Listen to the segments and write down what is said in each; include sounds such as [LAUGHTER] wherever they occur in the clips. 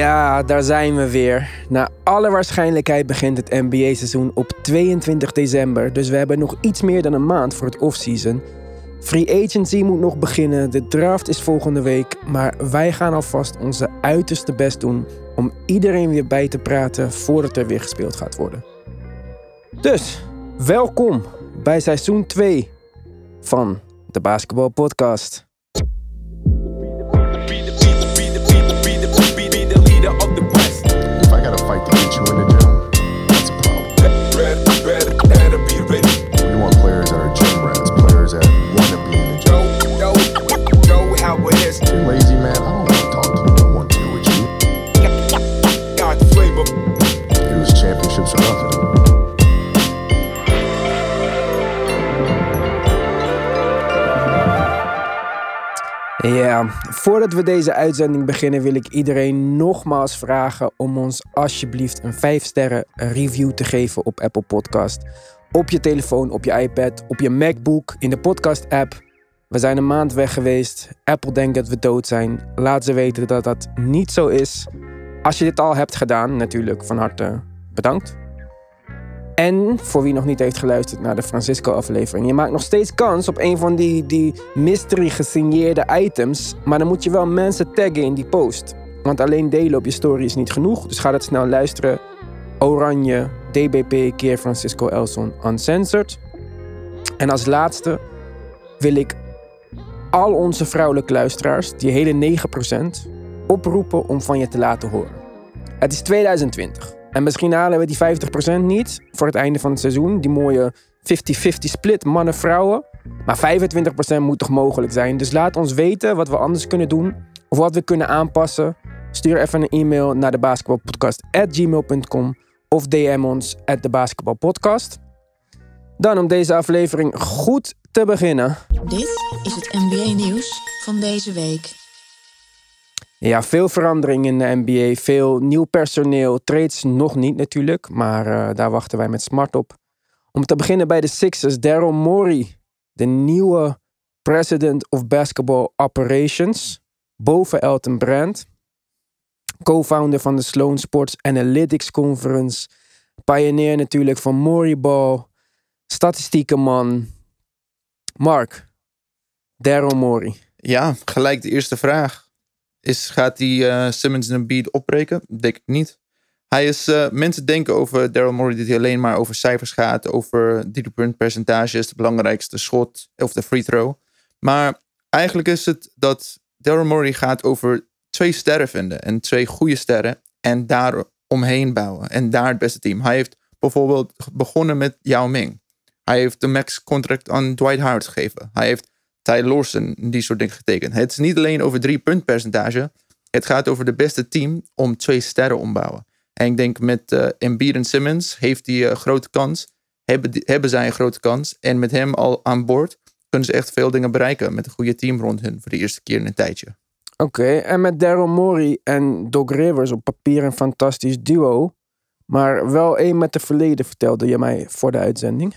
Ja, daar zijn we weer. Naar alle waarschijnlijkheid begint het NBA-seizoen op 22 december. Dus we hebben nog iets meer dan een maand voor het offseason. Free agency moet nog beginnen, de draft is volgende week. Maar wij gaan alvast onze uiterste best doen om iedereen weer bij te praten voordat er weer gespeeld gaat worden. Dus, welkom bij seizoen 2 van de Basketball Podcast. Ja, voordat we deze uitzending beginnen wil ik iedereen nogmaals vragen om ons alsjeblieft een 5 sterren review te geven op Apple Podcast. Op je telefoon, op je iPad, op je MacBook, in de podcast app. We zijn een maand weg geweest. Apple denkt dat we dood zijn. Laat ze weten dat dat niet zo is. Als je dit al hebt gedaan, natuurlijk van harte bedankt. En voor wie nog niet heeft geluisterd naar de Francisco-aflevering, je maakt nog steeds kans op een van die, die mystery gesigneerde items. Maar dan moet je wel mensen taggen in die post. Want alleen delen op je story is niet genoeg. Dus ga dat snel luisteren. Oranje, DBP, keer Francisco Elson, uncensored. En als laatste wil ik al onze vrouwelijke luisteraars, die hele 9%, oproepen om van je te laten horen. Het is 2020. En misschien halen we die 50% niet voor het einde van het seizoen. Die mooie 50-50 split mannen-vrouwen. Maar 25% moet toch mogelijk zijn. Dus laat ons weten wat we anders kunnen doen. Of wat we kunnen aanpassen. Stuur even een e-mail naar de basketbalpodcast.gmail.com. Of DM ons at de basketbalpodcast. Dan om deze aflevering goed te beginnen. Dit is het NBA-nieuws van deze week. Ja, veel verandering in de NBA. Veel nieuw personeel. Trades nog niet natuurlijk. Maar eh, daar wachten wij met smart op. Om te beginnen bij de Sixers. Daryl Morey. De nieuwe president of basketball operations. Boven Elton Brand. Co-founder van de Sloan Sports Analytics Conference. Pioneer natuurlijk van Morey-ball. Statistiekenman. Mark. Daryl Morey. Ja, gelijk de eerste vraag. Is, gaat hij eh, Simmons en Embiid opbreken? Denk ik niet. Hij is, eh, mensen denken over Daryl Morey dat hij alleen maar over cijfers gaat. Over driepuntpercentages, de belangrijkste schot of de free throw. Maar eigenlijk is het dat Daryl Morey gaat over twee sterren vinden. En twee goede sterren. En daar omheen bouwen. En daar het beste team. Hij heeft bijvoorbeeld begonnen met Yao Ming. Hij heeft de max contract aan Dwight Howard gegeven. Hij heeft Ty Lawson, die soort dingen getekend. Het is niet alleen over drie puntpercentage. Het gaat over de beste team om twee sterren ombouwen. En ik denk met uh, Embiid en Simmons heeft hij een grote kans. Hebben, hebben zij een grote kans. En met hem al aan boord kunnen ze echt veel dingen bereiken. Met een goede team rond hun voor de eerste keer in een tijdje. Oké, en met Daryl Morey en Doc Rivers op papier een fantastisch duo. Maar wel één met de verleden vertelde je mij voor de uitzending.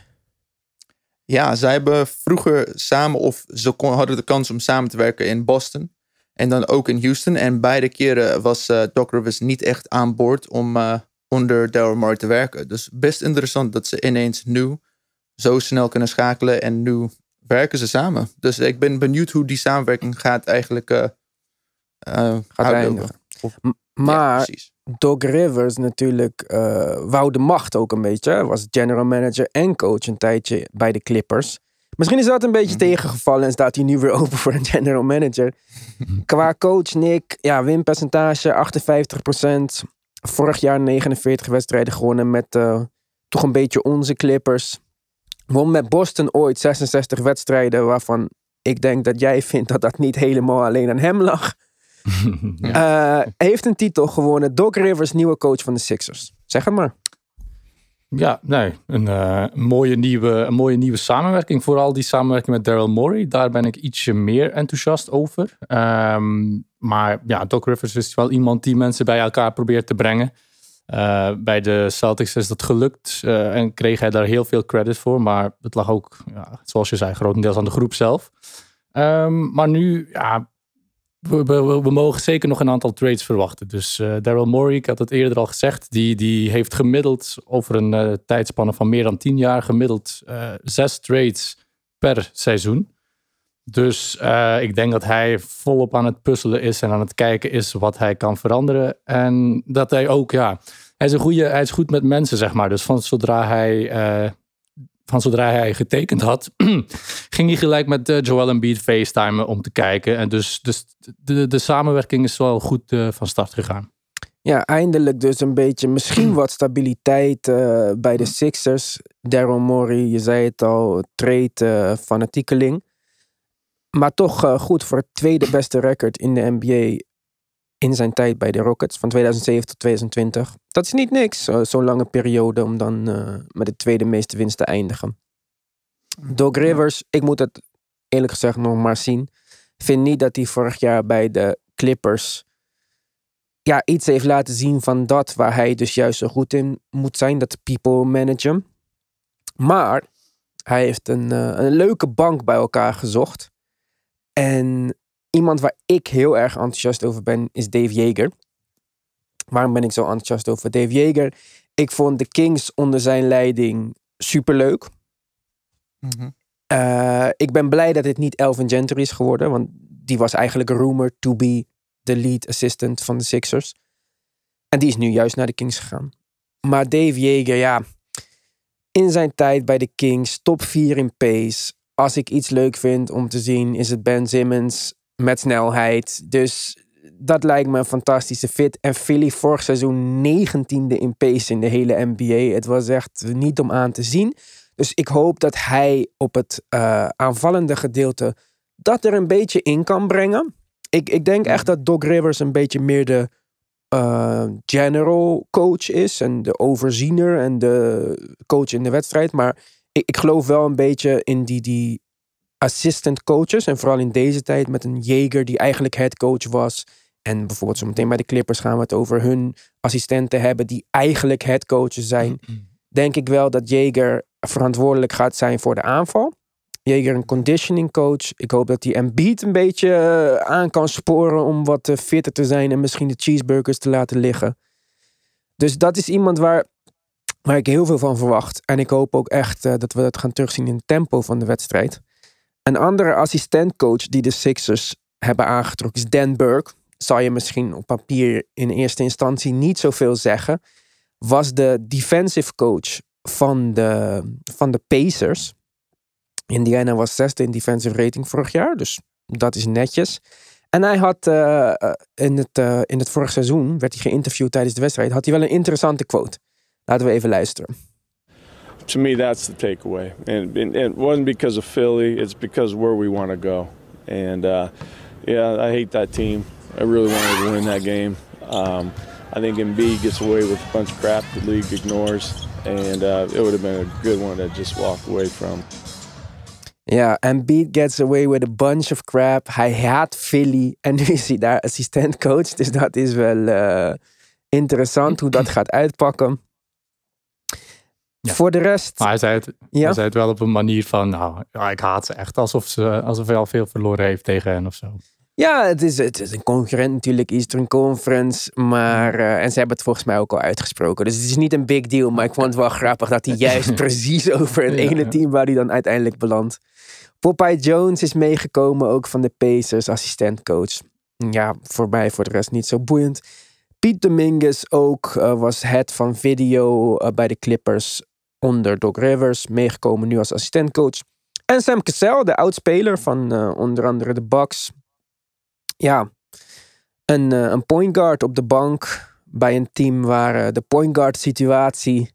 Ja, zij hebben vroeger samen of ze kon, hadden de kans om samen te werken in Boston. En dan ook in Houston. En beide keren was eh, Doc Rivers niet echt aan boord om eh, onder Daryl Morey te werken. Dus best interessant dat ze ineens nu zo snel kunnen schakelen. En nu werken ze samen. Dus ik ben benieuwd hoe die samenwerking gaat eigenlijk eh, uitlopen. eindigen. Of- Ja, maar precies. Doc Rivers natuurlijk eh, wou de macht ook een beetje. Hij was general manager en coach een tijdje bij de Clippers. Misschien is dat een beetje tegengevallen en staat hij nu weer [LAUGHS] open voor een general manager. Qua coach Nick, ja, winpercentage 58%. Vorig jaar 49 wedstrijden gewonnen met eh, toch een beetje onze Clippers. Won met Boston ooit 66 wedstrijden, waarvan ik denk dat jij vindt dat dat niet helemaal alleen aan hem lag. [LAUGHS] Eh, heeft een titel gewonnen. Doc Rivers, nieuwe coach van de Sixers. Zeg het maar. Ja, nee, een, eh, een mooie nieuwe, een mooie nieuwe samenwerking. Vooral die samenwerking met Daryl Morey. Daar ben ik ietsje meer enthousiast over. Ehm, maar ja, Doc Rivers is wel iemand die mensen bij elkaar probeert te brengen. Eh, bij de Celtics is dat gelukt en kreeg hij daar heel veel credit voor. Maar het lag ook, ja, zoals je zei, grotendeels aan de groep zelf. Ehm, maar nu, ja, we, we, mogen zeker nog een aantal trades verwachten. Dus uh, Daryl Morey, ik had het eerder al gezegd, die, die heeft gemiddeld over een uh, tijdspanne van meer dan tien jaar gemiddeld uh, zes trades per seizoen. Dus ik denk dat hij volop aan het puzzelen is en aan het kijken is wat hij kan veranderen. En dat hij ook, ja, hij is, een goede, hij is goed met mensen, zeg maar. Dus van zodra hij van zodra hij getekend had, [CLEARS THROAT] ging hij gelijk met uh, Joel Embiid facetimen om te kijken. En dus, dus de, de samenwerking is wel goed uh, van start gegaan. Ja, eindelijk dus een beetje, misschien [CLEARS THROAT] wat stabiliteit uh, bij de Sixers. Daryl Morey, je zei het al, trade fanatiekeling. Maar toch goed voor het tweede beste record in de NBA in zijn tijd bij de Rockets van 2007 tot 2020. Dat is niet niks, zo'n lange periode om dan uh, met de tweede meeste winst te eindigen. Doc Rivers, ik moet het eerlijk gezegd nog maar zien. Ik vind niet dat hij vorig jaar bij de Clippers ja, iets heeft laten zien van dat waar hij dus juist zo goed in moet zijn, dat people managen. Maar hij heeft een, uh, een leuke bank bij elkaar gezocht. En Iemand waar ik heel erg enthousiast over ben, is Dave Yeager. Waarom ben ik zo enthousiast over Dave Yeager? Ik vond de Kings onder zijn leiding superleuk. Mm ik ben blij dat het niet Elvin Gentry is geworden, want die was eigenlijk rumored to be the lead assistant van de Sixers. En die is nu juist naar de Kings gegaan. Maar Dave Yeager, ja, in zijn tijd bij de Kings, top 4 in pace. Als ik iets leuk vind om te zien, is het Ben Simmons met snelheid. Dus dat lijkt me een fantastische fit. En Philly vorig seizoen negentiende in pace in de hele NBA. Het was echt niet om aan te zien. Dus ik hoop dat hij op het uh, aanvallende gedeelte dat er een beetje in kan brengen. Ik, ik denk echt dat Doc Rivers een beetje meer de uh, general coach is. En de overziener en de coach in de wedstrijd. Maar ik, ik geloof wel een beetje in die, die assistant coaches. En vooral in deze tijd met een Jager die eigenlijk head coach was. En bijvoorbeeld zo meteen bij de Clippers gaan we het over hun assistenten hebben die eigenlijk head coaches zijn. Denk ik wel dat Jager verantwoordelijk gaat zijn voor de aanval. Jager een conditioning coach. Ik hoop dat hij Embiid een beetje eh, aan kan sporen om wat eh, fitter te zijn en misschien de cheeseburgers te laten liggen. Dus dat is iemand waar, waar ik heel veel van verwacht. En ik hoop ook echt uh, dat we dat gaan terugzien in het tempo van de wedstrijd. Een andere assistentcoach die de Sixers hebben aangetrokken is Dan Burke. Zal je misschien op papier in eerste instantie niet zoveel zeggen. Was de defensive coach van de, van de Pacers. Indiana was zesde in defensive rating vorig jaar. Dus dat is netjes. En hij had uh, in, het, uh, in het vorig seizoen, werd hij geïnterviewd tijdens de wedstrijd, had hij wel een interessante quote. Laten we even luisteren. To me, that's the takeaway. And, and, it wasn't because of Philly, it's because where we want to go. And uh, yeah, I hate that team. I really wanted to win that game. Um, I think Embiid gets away with a bunch of crap the league ignores. And uh, it would have been a good one to just walk away from. Ja, Embiid gets away with a bunch of crap. Hij haat Philly. [LAUGHS] En nu is hij daar assistentcoach. Dus dat is wel uh, interessant hoe dat gaat uitpakken. Voor de rest. Maar hij zei, het, ja? hij zei het wel op een manier van, nou, ja, ik haat ze echt alsof, ze, alsof hij al veel verloren heeft tegen hen of zo. Ja, het is, het is een concurrent natuurlijk, Eastern Conference. Maar, uh, en ze hebben het volgens mij ook al uitgesproken. Dus het is niet een big deal. Maar ik vond het wel grappig dat hij juist [LAUGHS] precies over het ene team waar hij dan uiteindelijk belandt. Popeye Jones is meegekomen, ook van de Pacers, assistentcoach. Ja, voor mij voor de rest niet zo boeiend. Piet Dominguez ook uh, was head van video uh, bij de Clippers onder Doc Rivers, meegekomen nu als assistentcoach. En Sam Cassell, de oudspeler van uh, onder andere de Bucks. Ja, een, uh, een point guard op de bank bij een team waar uh, de point guard situatie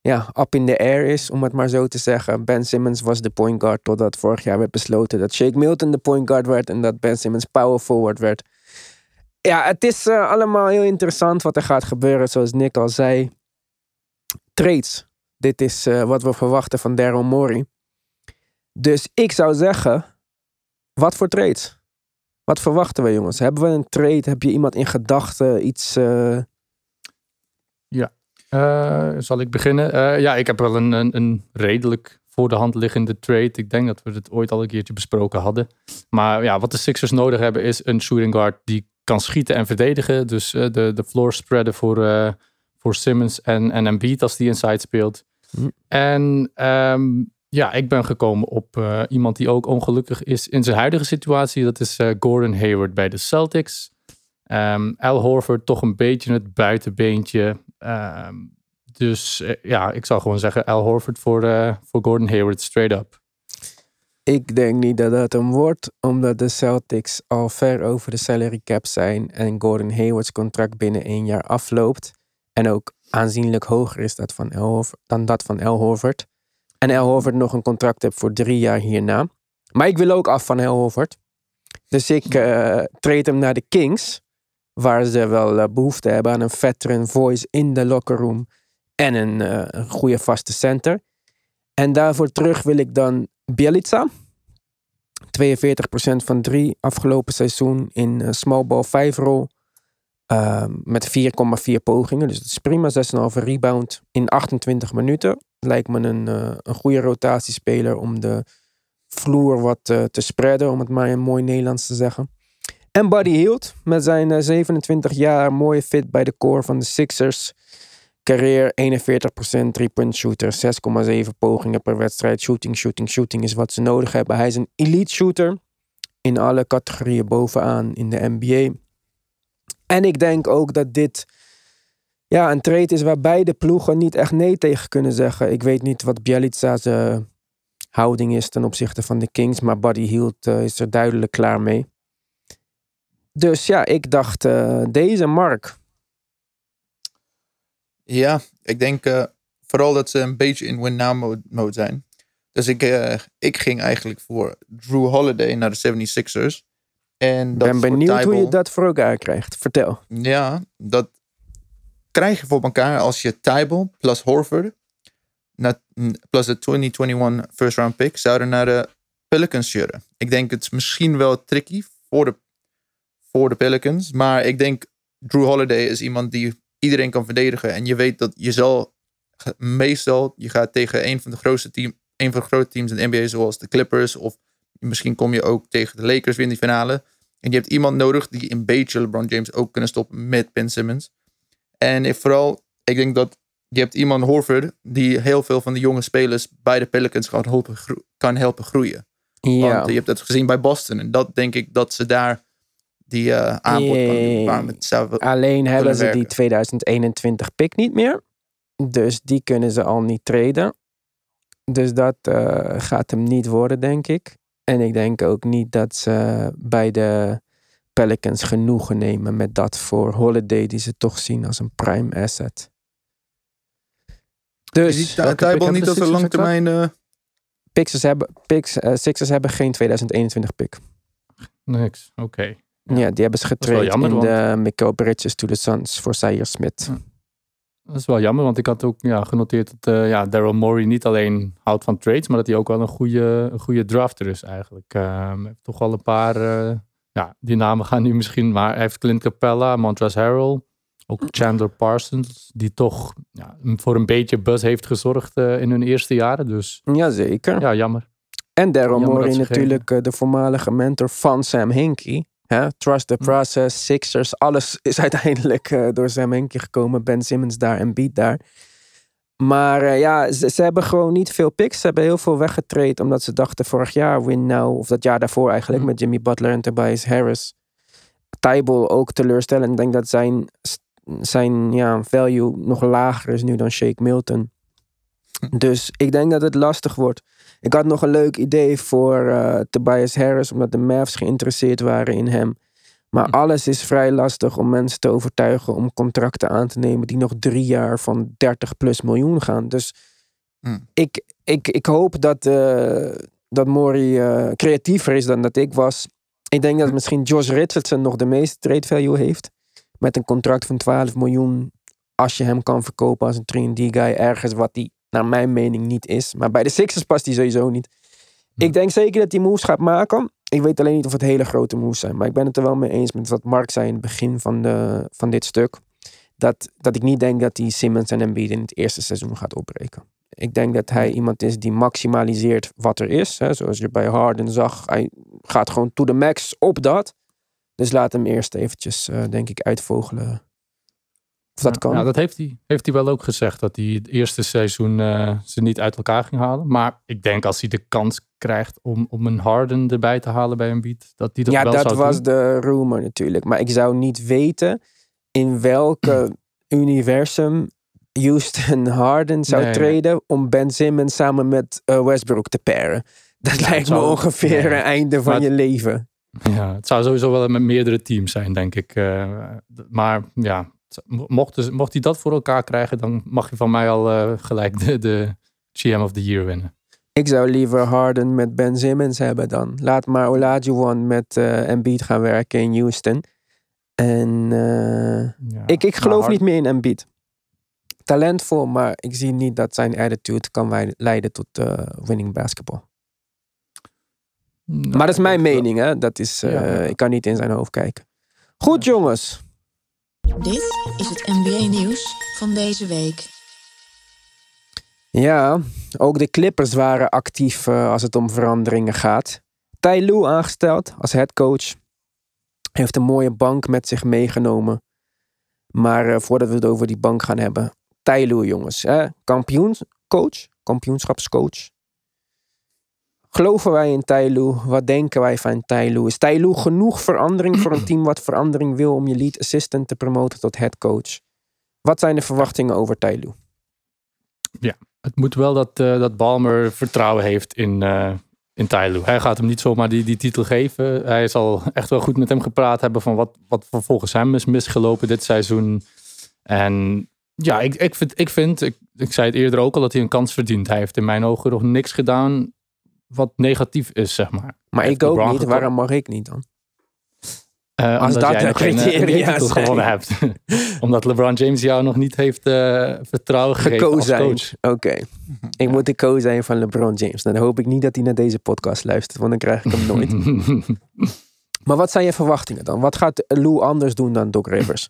ja, up in the air is, om het maar zo te zeggen. Ben Simmons was de point guard totdat vorig jaar werd besloten dat Shake Milton de point guard werd en dat Ben Simmons power forward werd. Ja, het is allemaal heel interessant wat er gaat gebeuren, zoals Nick al zei. Trades dit is uh, wat we verwachten van Daryl Morey. Dus ik zou zeggen, wat voor trades? Wat verwachten we, jongens? Hebben we een trade? Heb je iemand in gedachten? Iets. Uh... Ja, uh, zal ik beginnen? ja, ik heb wel een, een, redelijk voor de hand liggende trade. Ik denk dat we het ooit al een keertje besproken hadden. Maar ja, wat de Sixers nodig hebben is een shooting guard die kan schieten en verdedigen. Dus eh, de, de floor spreaden voor, eh, voor Simmons en, en Embiid als die inside speelt. Hm. En ehm, ja, ik ben gekomen op eh, iemand die ook ongelukkig is in zijn huidige situatie. Dat is eh, Gordon Hayward bij de Celtics. Ehm Al Horford toch een beetje het buitenbeentje. Ehm, dus eh, ja, ik zou gewoon zeggen Al Horford voor, voor Gordon Hayward straight up. Ik denk niet dat dat hem wordt, omdat de Celtics al ver over de salary cap zijn en Gordon Hayward's contract binnen één jaar afloopt. En ook aanzienlijk hoger is dat van Horford, dan dat van Horford. En Horford nog een contract heeft voor drie jaar hierna. Maar ik wil ook af van Horford. Dus ik eh treed hem naar de Kings, waar ze wel eh, behoefte hebben aan een veteran voice in de locker room en een, eh, een goede vaste center. En daarvoor terug wil ik dan Bielica. 42% van drie afgelopen seizoen in small ball 5 rol. Ehm, met 4,4 pogingen. Dus dat is prima. 6,5 rebound in 28 minuten. Lijkt me een, eh, een goede rotatiespeler om de vloer wat eh, te spreiden. Om het maar in mooi Nederlands te zeggen. En Buddy Hield met zijn eh, 27 jaar mooie fit bij de core van de Sixers. Carrière 41% three-point shooter, 6,7 pogingen per wedstrijd. Shooting, shooting, shooting is wat ze nodig hebben. Hij is een elite shooter in alle categorieën bovenaan in de NBA. En ik denk ook dat dit ja, een trade is waar beide ploegen niet echt nee tegen kunnen zeggen. Ik weet niet wat Bielitsa's eh, houding is ten opzichte van de Kings, maar Buddy Hield eh, is er duidelijk klaar mee. Dus ja, ik dacht eh, deze Mark. Ja, ik denk vooral dat ze een beetje in win-now mode, mode zijn. Dus ik, ik ging eigenlijk voor Drew Holiday naar de 76ers. En Ik dat ben benieuwd hoe je dat voor elkaar krijgt. Vertel. Ja, dat krijg je voor elkaar als je Tybal plus Horford plus de 2021 first round pick zouden naar de Pelicans sturen. Ik denk het is misschien wel tricky voor de, voor de Pelicans, maar ik denk Drew Holiday is iemand die iedereen kan verdedigen en je weet dat je zal meestal je gaat tegen een van de grootste team, een van de grote teams in de NBA zoals de Clippers of misschien kom je ook tegen de Lakers weer in die finale. En je hebt iemand nodig die een beetje LeBron James ook kunnen stoppen met Ben Simmons. En vooral, ik denk dat je hebt iemand Horford die heel veel van de jonge spelers bij de Pelicans kan helpen, gro- kan helpen groeien. Ja, Want je hebt dat gezien bij Boston. En dat denk ik dat ze daar die eh aanbod kan doen. Zou wel- alleen hebben ze die werken. 2021 pick niet meer. Dus die kunnen ze al niet treden. Dus dat eh, gaat hem niet worden, denk ik. En ik denk ook niet dat ze bij de Pelicans genoegen nemen met dat voor Holiday, die ze toch zien als een prime asset. Dus Tybal hebben niet als een Sixers lange termijn... eh, Pixers hebben, Pix, eh, Sixers hebben geen 2021 pick. Niks, oké. Ja, die hebben ze is getraind jammer, in want- de Mikael Bridges to the Suns voor Zaire Smith. Ja. Dat is wel jammer, want ik had ook ja, genoteerd dat eh, ja, Daryl Morey niet alleen houdt van trades, maar dat hij ook wel een goede, een goede drafter is eigenlijk. Heeft toch wel een paar, eh, ja, die namen gaan nu misschien, maar hij heeft Clint Capella, Montrezl Harrell, ook Chandler Parsons, die toch ja, voor een beetje buzz heeft gezorgd eh, in hun eerste jaren. Dus Jazeker. ja, jammer. En Daryl Morey natuurlijk de voormalige mentor van Sam Hinkie. Hè? Trust the Hm. process, Sixers, alles is [LAUGHS] uiteindelijk eh, door Sam Hinkie gekomen. Ben Simmons daar en Beat daar. Maar eh, ja, ze, ze hebben gewoon niet veel picks. Ze hebben heel veel weggetraind omdat ze dachten vorig jaar win now. Of dat jaar daarvoor eigenlijk Hm. met Jimmy Butler en Tobias Harris. Tybal ook teleurstellend. Ik denk dat zijn, zijn ja, value nog lager is nu dan Shake Milton. Dus ik denk dat het lastig wordt. Ik had nog een leuk idee voor eh, Tobias Harris, omdat de Mavs geïnteresseerd waren in hem. Maar Hm. alles is vrij lastig om mensen te overtuigen om contracten aan te nemen die nog drie jaar van 30 plus miljoen gaan. Dus Hm. ik, ik, ik hoop dat, eh dat Mori eh, creatiever is dan dat ik was. Ik denk dat misschien Josh Richardson nog de meeste trade value heeft. Met een contract van 12 miljoen. Als je hem kan verkopen als een 3D-guy ergens wat hij naar mijn mening niet is. Maar bij de Sixers past hij sowieso niet. Ik denk zeker dat hij moves gaat maken. Ik weet alleen niet of het hele grote moves zijn. Maar ik ben het er wel mee eens met wat Mark zei in het begin van, de, van dit stuk. Dat, dat ik niet denk dat hij Simmons en Embiid in het eerste seizoen gaat opbreken. Ik denk dat hij iemand is die maximaliseert wat er is. Hè. Zoals je bij Harden zag. Hij gaat gewoon to the max op dat. Dus laat hem eerst eventjes, eh, denk ik, uitvogelen. Of dat kan. Ja, dat heeft hij, heeft hij wel ook gezegd. Dat hij het eerste seizoen eh, ze niet uit elkaar ging halen. Maar ik denk als hij de kans krijgt om, om een Harden erbij te halen bij een beat. Dat hij dat ja, wel dat zou was doen. de rumor natuurlijk. Maar ik zou niet weten in welke [CLEARS THROAT] universum Houston Harden zou Nee, treden om Ben Simmons samen met eh, Westbrook te paren. [LAUGHS] Dat Ja, lijkt het me ongeveer een einde van Maar je het- leven. Ja, het zou sowieso wel met meerdere teams zijn, denk ik. Eh, maar ja, mocht, mocht hij dat voor elkaar krijgen, dan mag je van mij al eh, gelijk de, de GM of the Year winnen. Ik zou liever Harden met Ben Simmons hebben dan. Laat maar Olajuwon met eh Embiid gaan werken in Houston. En eh, Ja, ik, ik geloof niet meer in Embiid. Talentvol, maar ik zie niet dat zijn attitude kan leiden tot winning basketball. Nou, Maar dat is mijn mening, hè? Dat is, Ja, ja. Ik kan niet in zijn hoofd kijken. Goed, jongens. Dit is het NBA nieuws van deze week. Ja, ook de Clippers waren actief eh, als het om veranderingen gaat. Lue aangesteld als headcoach. Heeft een mooie bank met zich meegenomen. Maar eh, voordat we het over die bank gaan hebben. Lue, jongens. Hè? Kampioenscoach. Kampioenschapscoach. Geloven wij in Lue? Wat denken wij van Lue? Is Lue genoeg verandering voor een team wat verandering wil om je lead assistant te promoten tot headcoach? Wat zijn de verwachtingen over Ty Lue? Het moet wel dat, eh, dat Balmer vertrouwen heeft in, eh in Lue. Hij gaat hem niet zomaar die, die titel geven. Hij zal echt wel goed met hem gepraat hebben van wat, wat volgens hem is misgelopen dit seizoen. En ja, ik, ik vind, ik, vind ik, ik zei het eerder ook al, dat hij een kans verdient. Hij heeft in mijn ogen nog niks gedaan wat negatief is, zeg maar. Maar ik ook niet. Waarom mag ik niet dan? Eh, Als omdat dat jij de geen, eh, criteria gewonnen [LAUGHS] hebt. [LAUGHS] omdat LeBron James jou nog niet heeft eh, vertrouwen gegeven als. Oké. Ik moet de coach zijn van LeBron James. Nou, dan hoop ik niet dat hij naar deze podcast luistert, want dan krijg ik hem nooit. [LAUGHS] maar wat zijn je verwachtingen dan? Wat gaat Lou anders doen dan Doc Rivers?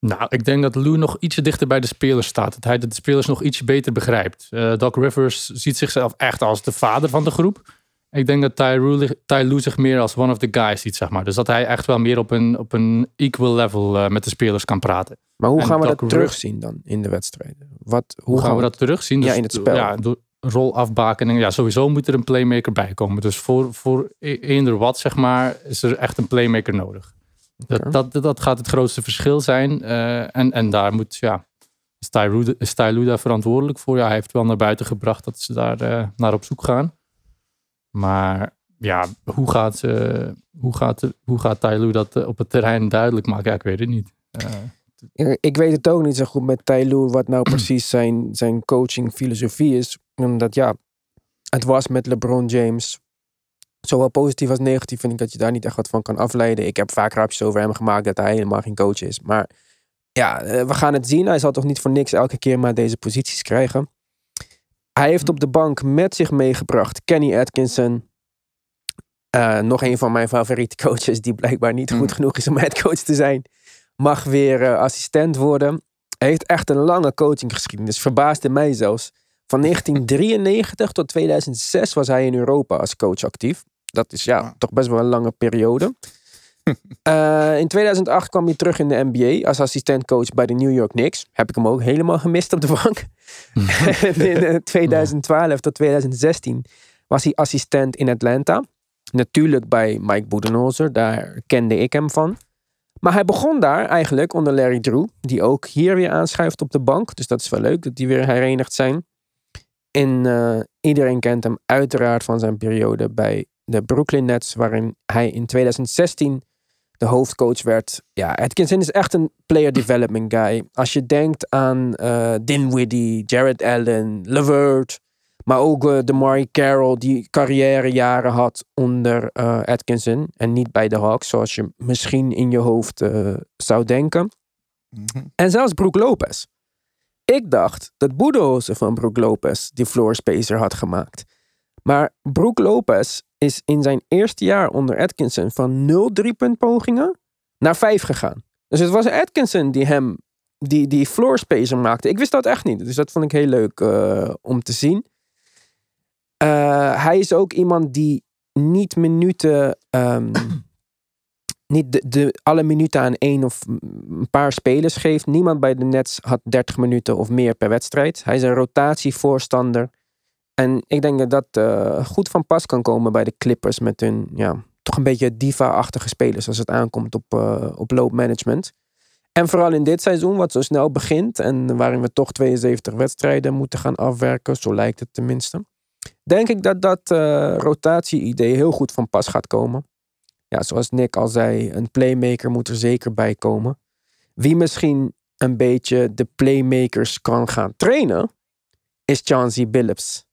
Nou, ik denk dat Lou nog ietsje dichter bij de spelers staat. Dat hij de spelers nog ietsje beter begrijpt. Eh Doc Rivers ziet zichzelf echt als de vader van de groep. Ik denk dat Ty Lue, Ty Lue zich meer als one of the guys ziet, zeg maar. Dus dat hij echt wel meer op een, op een equal level eh, met de spelers kan praten. Maar hoe En gaan we Doc dat terugzien dan in de wedstrijden? Wat, Hoe, gaan we dat terugzien? Ja, Dus in het spel. Ja, door rolafbakening. Ja, sowieso moet er een playmaker bij komen. Dus voor, voor e- eender wat, zeg maar, is er echt een playmaker nodig. Dat, dat, dat gaat het grootste verschil zijn. Eh, en, en daar moet, ja, is daar verantwoordelijk voor? Ja, hij heeft wel naar buiten gebracht dat ze daar eh, naar op zoek gaan. Maar ja, hoe gaat, eh, hoe gaat, hoe gaat Ty Lue dat eh, op het terrein duidelijk maken? Ja, ik weet het niet. Ik weet het ook niet zo goed met Ty Lue wat nou precies zijn, zijn coaching filosofie is. Omdat ja, het was met LeBron James. Zowel positief als negatief vind ik dat je daar niet echt wat van kan afleiden. Ik heb vaak grapjes over hem gemaakt dat hij helemaal geen coach is. Maar ja, eh, we gaan het zien. Hij zal toch niet voor niks elke keer maar deze posities krijgen. Hij heeft op de bank met zich meegebracht Kenny Atkinson. Eh, nog een van mijn favoriete [LAUGHS] coaches die blijkbaar niet goed genoeg is om headcoach te zijn mag weer eh, assistent worden. Hij heeft echt een lange coachinggeschiedenis. Verbaasde mij zelfs. Van 1993 tot 2006 was hij in Europa als coach actief. Dat is ja, toch best wel een lange periode. [LAUGHS] Eh, in 2008 kwam hij terug in de NBA als assistentcoach bij de New York Knicks. Heb ik hem ook helemaal gemist op de bank. [LAUGHS] in eh, 2012 tot 2016 was hij assistent in Atlanta. Natuurlijk bij Mike Budenholzer, daar kende ik hem van. Maar hij begon daar eigenlijk onder Larry Drew, die ook hier weer aanschuift op de bank. Dus dat is wel leuk dat die weer herenigd zijn. En eh, iedereen kent hem uiteraard van zijn periode bij de Brooklyn Nets, waarin hij in 2016 de hoofdcoach werd. Ja, Atkinson is echt een player development guy. Als je denkt aan eh Dinwiddie, Jared Allen, LeVert, maar ook eh Damari Carroll, die carrièrejaren had onder eh, Atkinson. En niet bij de Hawks, zoals je misschien in je hoofd zou denken. Mhm. En zelfs Brook Lopez. Ik dacht dat Boedehozen van Brook Lopez die floor spacer had gemaakt. Maar Brook Lopez is in zijn eerste jaar onder Atkinson van 0 driepuntpogingen naar 5 gegaan. Dus het was Atkinson die hem die, die floor spacer maakte. Ik wist dat echt niet. Dus dat vond ik heel leuk eh, om te zien. Eh, hij is ook iemand die niet minuten. ehm, niet de, alle minuten aan één of een paar spelers geeft. Niemand bij de Nets had 30 minuten of meer per wedstrijd. Hij is een rotatievoorstander. En ik denk dat dat eh, goed van pas kan komen bij de Clippers met hun ja, toch een beetje diva-achtige spelers als het aankomt op, eh, op loopmanagement. En vooral in dit seizoen, wat zo snel begint en waarin we toch 72 wedstrijden moeten gaan afwerken, zo lijkt het tenminste. Denk ik dat dat eh, rotatie-idee heel goed van pas gaat komen. Ja, zoals Nick al zei, een playmaker moet er zeker bij komen. Wie misschien een beetje de playmakers kan gaan trainen, is Chauncey Billups.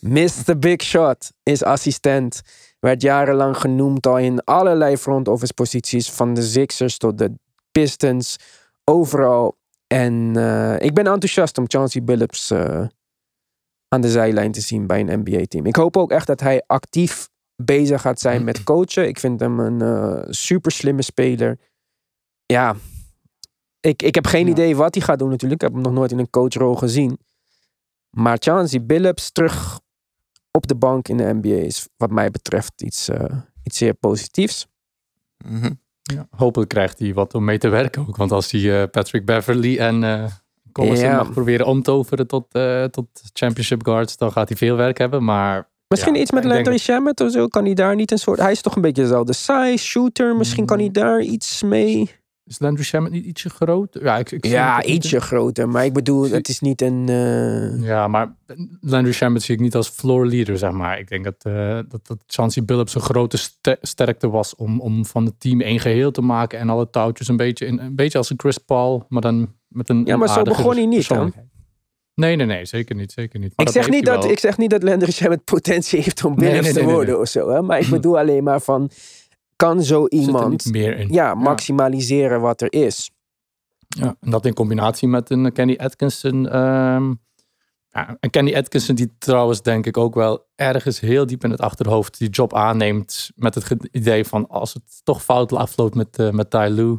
Mr. Big Shot is assistent. Werd jarenlang genoemd al in allerlei front office posities. Van de Sixers tot de Pistons. Overal. En eh, ik ben enthousiast om Chauncey Billups eh, aan de zijlijn te zien bij een NBA-team. Ik hoop ook echt dat hij actief bezig gaat zijn met [CLEARS THROAT] coachen. Ik vind hem een eh, super slimme speler. Ja, ik, ik heb geen Ja. idee wat hij gaat doen natuurlijk. Ik heb hem nog nooit in een coachrol gezien. Maar Chauncey Billups terug op de bank in de NBA is wat mij betreft iets, eh, iets zeer positiefs. Mhm. Ja, hopelijk krijgt hij wat om mee te werken ook. Want als hij eh, Patrick Beverly en eh Collison Ja. mag proberen om te toveren tot, eh, tot championship guards, dan gaat hij veel werk hebben. Maar Misschien Ja, iets met Landry Shamet of zo. Kan hij daar niet een soort... Hij is toch een beetje dezelfde size, shooter. Misschien kan hij daar iets mee... is Landry Shamet niet ietsje groter? Ja, ik, ik Ja, ietsje groter. Maar ik bedoel, het is niet een... eh, Ja, maar Landry Shamet zie ik niet als floor leader, zeg maar. Ik denk dat, eh dat, dat Chauncey Billups een grote ste- sterkte was om, om van het team één geheel te maken en alle touwtjes een beetje, in, een beetje als een Chris Paul, maar dan met een Ja, maar zo begon hij niet. Nee, nee, nee, zeker niet, zeker niet. Maar Ik zeg, niet dat, wel. ik zeg niet dat Landry [LAUGHS] Shamet potentie heeft om Nee, nee, te nee, nee, worden nee. of zo. Hè? Maar ik bedoel alleen maar van... Kan zo iemand niet meer in. ja, maximaliseren wat er is? Ja, en dat in combinatie met een Kenny Atkinson. ehm, ja, en Kenny Atkinson die trouwens denk ik ook wel ergens heel diep in het achterhoofd die job aanneemt met het idee van als het toch fout afloopt met, eh met Ty Lue,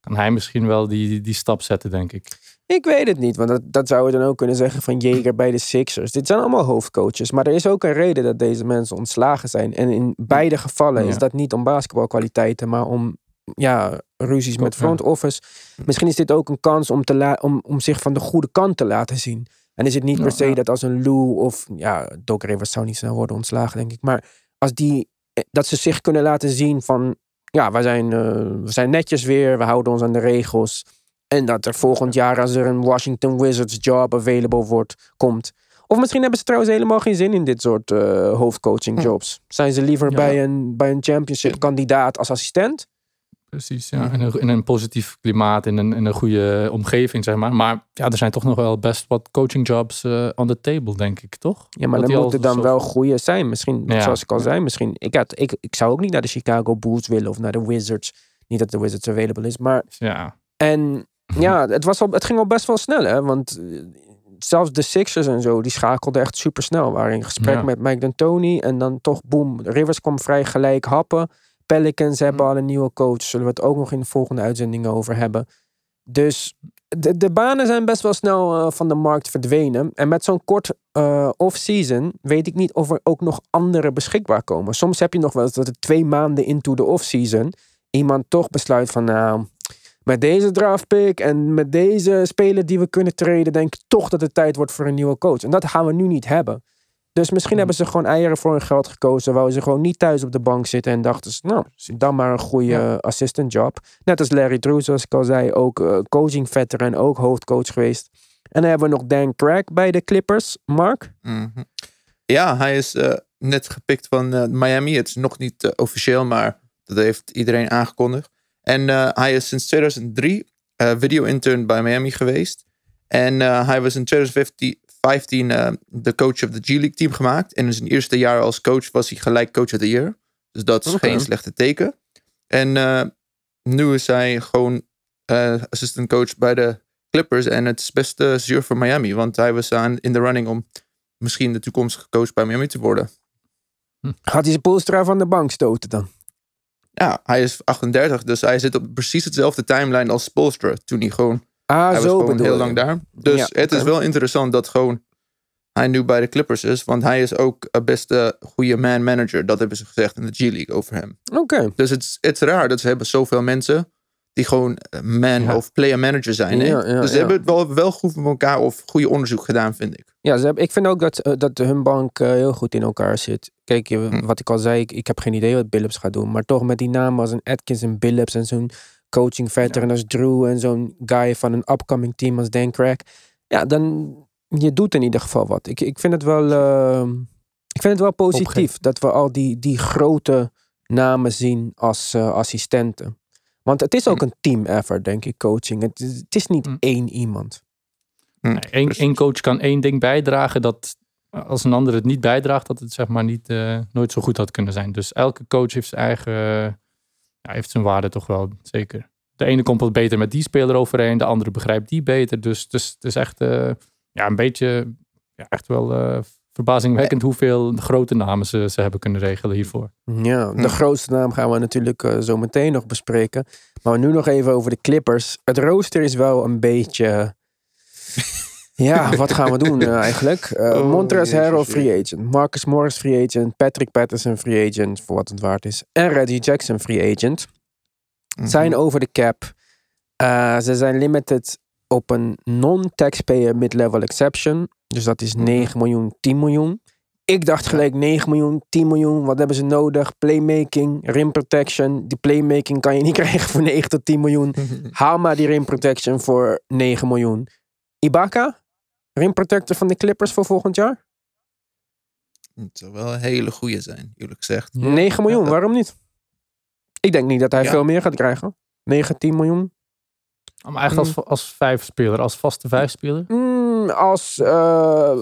kan hij misschien wel die, die, die stap zetten, denk ik. Ik weet het niet, want dat, dat zou je dan ook kunnen zeggen van Jager bij de Sixers. Dit zijn allemaal hoofdcoaches, maar er is ook een reden dat deze mensen ontslagen zijn. En in beide gevallen Ja. is dat niet om basketbalkwaliteiten, maar om ja, ruzies met front office. Misschien is dit ook een kans om, te la- om, om zich van de goede kant te laten zien. En is het niet per se ja. dat als een Lou of ja, Doc Rivers zou niet snel worden ontslagen, denk ik. Maar als die, eh, dat ze zich kunnen laten zien van ja, we zijn, eh, we zijn netjes weer, we houden ons aan de regels. En dat er volgend jaar, als er een Washington Wizards job available wordt, komt. Of misschien hebben ze trouwens helemaal geen zin in dit soort eh, hoofdcoaching jobs. Zijn ze liever Ja. bij, een, bij een championship kandidaat als assistent? Precies, ja. In een, in een positief klimaat, in een, in een goede omgeving, zeg maar. Maar ja, er zijn toch nog wel best wat coaching jobs eh on the table, denk ik, toch? Ja, maar Dat dan die moeten dan zo- wel goede zijn. Misschien, Ja. zoals ik al zei, misschien. Ik, had, ik, ik zou ook niet naar de Chicago Bulls willen of naar de Wizards. Niet dat de Wizards available is, maar Ja, En ja, het, was al, het ging al best wel snel, hè? Want eh, zelfs de Sixers en zo, die schakelden echt super snel. Waren in gesprek Ja. met Mike D'Antoni. En dan toch, boem, Rivers kwam vrij gelijk happen. Pelicans hebben al een nieuwe coach. Zullen we het ook nog in de volgende uitzendingen over hebben. Dus de, de banen zijn best wel snel eh, van de markt verdwenen. En met zo'n kort eh, off-season weet ik niet of er ook nog andere beschikbaar komen. Soms heb je nog wel eens dat het twee maanden into de off-season iemand toch besluit van nou, met deze draftpick en met deze speler die we kunnen treden, denk ik toch dat het tijd wordt voor een nieuwe coach. En dat gaan we nu niet hebben. Dus misschien hebben ze gewoon eieren voor hun geld gekozen. Wou ze gewoon niet thuis op de bank zitten en dachten ze, nou, dan maar een goede Ja. assistant job. Net als Larry Drew, zoals ik al zei, ook eh, coaching veteran, ook hoofdcoach geweest. En dan hebben we nog Dan Craig bij de Clippers. Mark? Mhm. Ja, hij is eh, net gepikt van eh, Miami. Het is nog niet officieel, maar dat heeft iedereen aangekondigd. En eh, hij is sinds 2003 eh, video-intern bij Miami geweest. En eh, hij was in 2015 eh, de coach of the G-League team gemaakt. En in zijn eerste jaar als coach was hij gelijk coach of the year. Dus dat is geen slechte teken. En nu is hij gewoon assistant coach bij de Clippers. En het is best zuur voor Miami. Want hij was aan, in de running om misschien de toekomstige coach bij Miami te worden. Gaat hij zijn Poelstra van de bank stoten dan? Ja, hij is 38, dus hij zit op precies hetzelfde timeline als Spolstra. Toen hij gewoon Ah, hij was zo gewoon bedoel heel je. lang daar. Dus Ja, het is wel interessant dat gewoon hij nu bij de Clippers is. Want hij is ook een beste goede man manager. Dat hebben ze gezegd in de G-League over hem. Oké. Dus het is, het is raar dat ze hebben zoveel mensen die gewoon eh, man Ja. of player manager zijn. Ja, ja, dus ze hebben het wel, wel goed met elkaar of goede onderzoek gedaan, vind ik. Ja, ze hebben, ik vind ook dat, eh, dat hun bank eh, heel goed in elkaar zit. Kijk, je- Hm. wat ik al zei, ik, ik heb geen idee wat Billups gaat doen. Maar toch met die namen als een Atkins en Billups en zo'n coaching veteran als Drew en zo'n guy van een upcoming team als Dan Craig. Ja, dan je doet in ieder geval wat. Ik, ik vind het wel, eh, ik vind het wel positief Opgeven. dat we al die, die grote namen zien als eh, assistenten. Want het is ook Hm. een team effort, denk ik, coaching. Het, is- het is niet Hm. één iemand. Hm, Nee, één, precies. één coach kan één ding bijdragen dat als een ander het niet bijdraagt, dat het zeg maar niet, eh, nooit zo goed had kunnen zijn. Dus elke coach heeft zijn eigen, ja, heeft zijn waarde toch wel, zeker. De ene komt wat beter met die speler overeen, de andere begrijpt die beter. Dus, dus het is echt eh, ja, een beetje, ja, echt wel eh, verbazingwekkend hoeveel grote namen ze, ze hebben kunnen regelen hiervoor. Ja, de Hm. grootste naam gaan we natuurlijk zo meteen nog bespreken. Maar nu nog even over de Clippers. Het rooster is wel een beetje... ja, wat gaan we doen eh, eigenlijk? Eh Oh, Montrezl Harrell free agent. Marcus Morris free agent. Patrick Patterson free agent, voor wat het waard is. En Reggie Jackson free agent. Mhm. Zijn over de cap. Eh, ze zijn limited op een non-taxpayer mid-level exception. Dus dat is 9 miljoen, 10 miljoen. Ik dacht gelijk 9 miljoen, 10 miljoen. Wat hebben ze nodig? Playmaking, rim protection. Die playmaking kan je niet [LAUGHS] krijgen voor 9 tot 10 miljoen. [LAUGHS] Haal maar die rim protection voor 9 miljoen. Ibaka? Rim protector van de Clippers voor volgend jaar? Het zou wel een hele goede zijn, eerlijk gezegd. 9 miljoen, Ja. waarom niet? Ik denk niet dat hij Ja. veel meer gaat krijgen. 9, 10 miljoen. Maar echt als, als vijf speler, als vaste vijf speler. Mm, als, eh,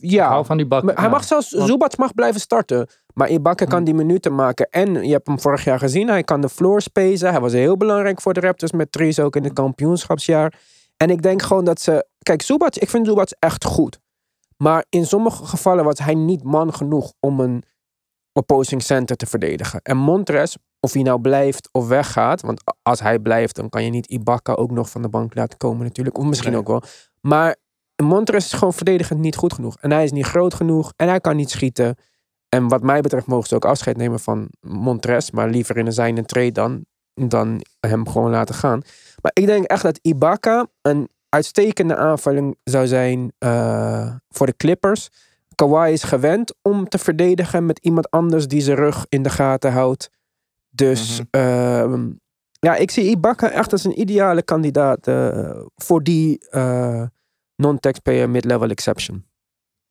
ja. hou van die bak. Maar Hij ja. mag zelfs, Want- Zubats mag blijven starten. Maar Ibaka kan Hmm. die minuten maken. En je hebt hem vorig jaar gezien. Hij kan de floor spacen. Hij was heel belangrijk voor de Raptors met Tries ook in het kampioenschapsjaar. En ik denk gewoon dat ze... Kijk, Zubats, ik vind Zubats echt goed. Maar in sommige gevallen was hij niet man genoeg om een opposing center te verdedigen. En Montres, of hij nou blijft of weggaat. Want als hij blijft, dan kan je niet Ibaka ook nog van de bank laten komen natuurlijk. Of misschien Nee. ook wel. Maar Montres is gewoon verdedigend niet goed genoeg. En hij is niet groot genoeg. En hij kan niet schieten. En wat mij betreft mogen ze ook afscheid nemen van Montres. Maar liever in een zijne trade dan, dan hem gewoon laten gaan. Maar ik denk echt dat Ibaka een uitstekende aanvulling zou zijn eh, voor de Clippers. Kawhi is gewend om te verdedigen met iemand anders die zijn rug in de gaten houdt. Dus Mhm. ehm, ja, ik zie Ibaka echt als een ideale kandidaat eh, voor die eh, non-taxpayer mid-level exception.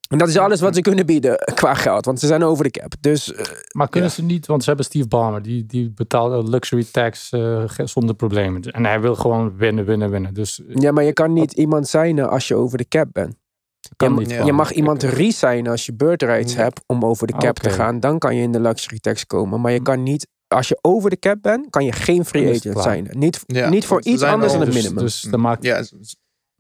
En dat is alles wat ze kunnen bieden qua geld, want ze zijn over de cap. Dus eh, Maar kunnen Ja. ze niet, want ze hebben Steve Ballmer, die, die betaalt luxury tax eh, zonder problemen. En hij wil gewoon winnen, winnen, winnen. Dus eh, ja, maar je kan niet iemand zijn als je over de cap bent. kan je, niet. ja. je mag iemand resignen als je birthrights Ja. hebt om over de cap te gaan. Dan kan je in de luxury tax komen. Maar je kan niet, als je over de cap bent, kan je geen free agent zijn. Niet, Ja, niet voor iets anders dan het dus, minimum. dus dan maakt Ja,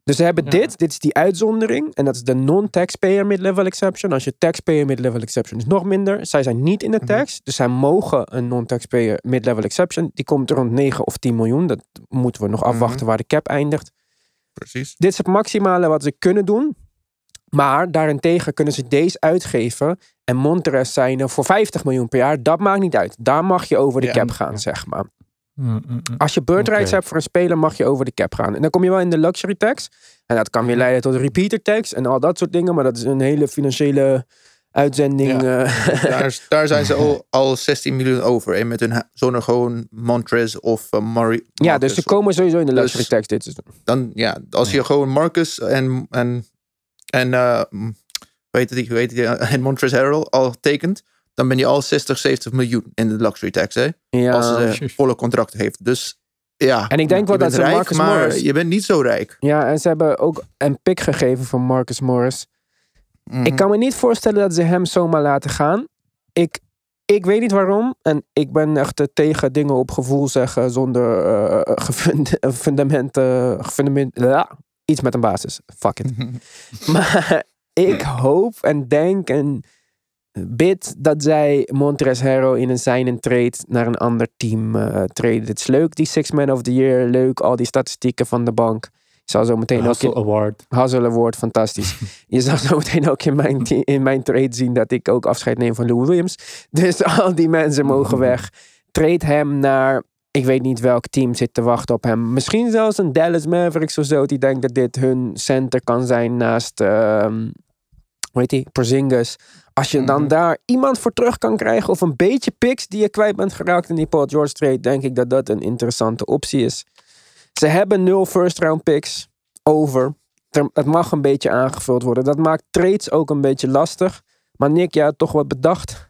Dus ze hebben Ja. dit, dit is die uitzondering. En dat is de non-taxpayer mid-level exception. Als je taxpayer mid-level exception is nog minder. Zij zijn niet in de Mhm. tax. Dus zij mogen een non-taxpayer mid-level exception. Die komt rond 9 of 10 miljoen. Dat moeten we nog Mhm. afwachten waar de cap eindigt. precies. Dit is het maximale wat ze kunnen doen. Maar daarentegen kunnen ze deze uitgeven. En Montres zijn er voor 50 miljoen per jaar. Dat maakt niet uit. Daar mag je over de Ja. cap gaan, zeg maar. Mm, mm, mm. Als je birthrights Oké. hebt voor een speler, mag je over de cap gaan. En dan kom je wel in de luxury tax. En dat kan weer leiden tot repeater tax en al dat soort dingen. Maar dat is een hele financiële uitzending. Ja. eh. [LAUGHS] Daar, daar zijn ze al, al 16 miljoen over. En met hun zonder gewoon Montrez of uh, Murray. ja, dus ze komen sowieso in de luxury Dus- tax. Dit is Dan, ja, als je gewoon Marcus en, en, en uh, weet het, weet het, en Montrez Harrell al tekent, dan ben je al 60, 70 miljoen in de luxury tax, hè? ja. Als ze [LAUGHS] volle contract heeft. Dus ja. En ik denk wel dat ze rijk, Marcus maar Morris- je bent niet zo rijk. ja, en ze hebben ook een pick gegeven van Marcus Morris. Mhm. Ik kan me niet voorstellen dat ze hem zomaar laten gaan. Ik, ik weet niet waarom. En ik ben echt tegen dingen op gevoel zeggen zonder eh, gefund. [LAUGHS] Fundament, ja, iets met een basis. Fuck it. [LAUGHS] Maar ik hoop en denk en bid dat zij Montrezl Harrell in een sign and trade naar een ander team traden. Het is leuk, die Six Man of the Year. Leuk, al die statistieken van de bank. Zal zo meteen ook Hustle in, Award. Hazel Award, fantastisch. [LAUGHS] Je zal zo meteen ook in mijn, in mijn trade zien dat ik ook afscheid neem van Lou Williams. Dus [LAUGHS] al die mensen mogen weg. Trade hem naar, ik weet niet welk team zit te wachten op hem. Misschien zelfs een Dallas Mavericks of zo. Die denkt dat dit hun center kan zijn naast, ehm hoe heet die, Porzingis. Als je dan Mhm. daar iemand voor terug kan krijgen of een beetje picks die je kwijt bent geraakt in die Paul George trade, denk ik dat dat een interessante optie is. Ze hebben nul first round picks over. Er- Het mag een beetje aangevuld worden. Dat maakt trades ook een beetje lastig. Maar Nick, jij had toch wat bedacht?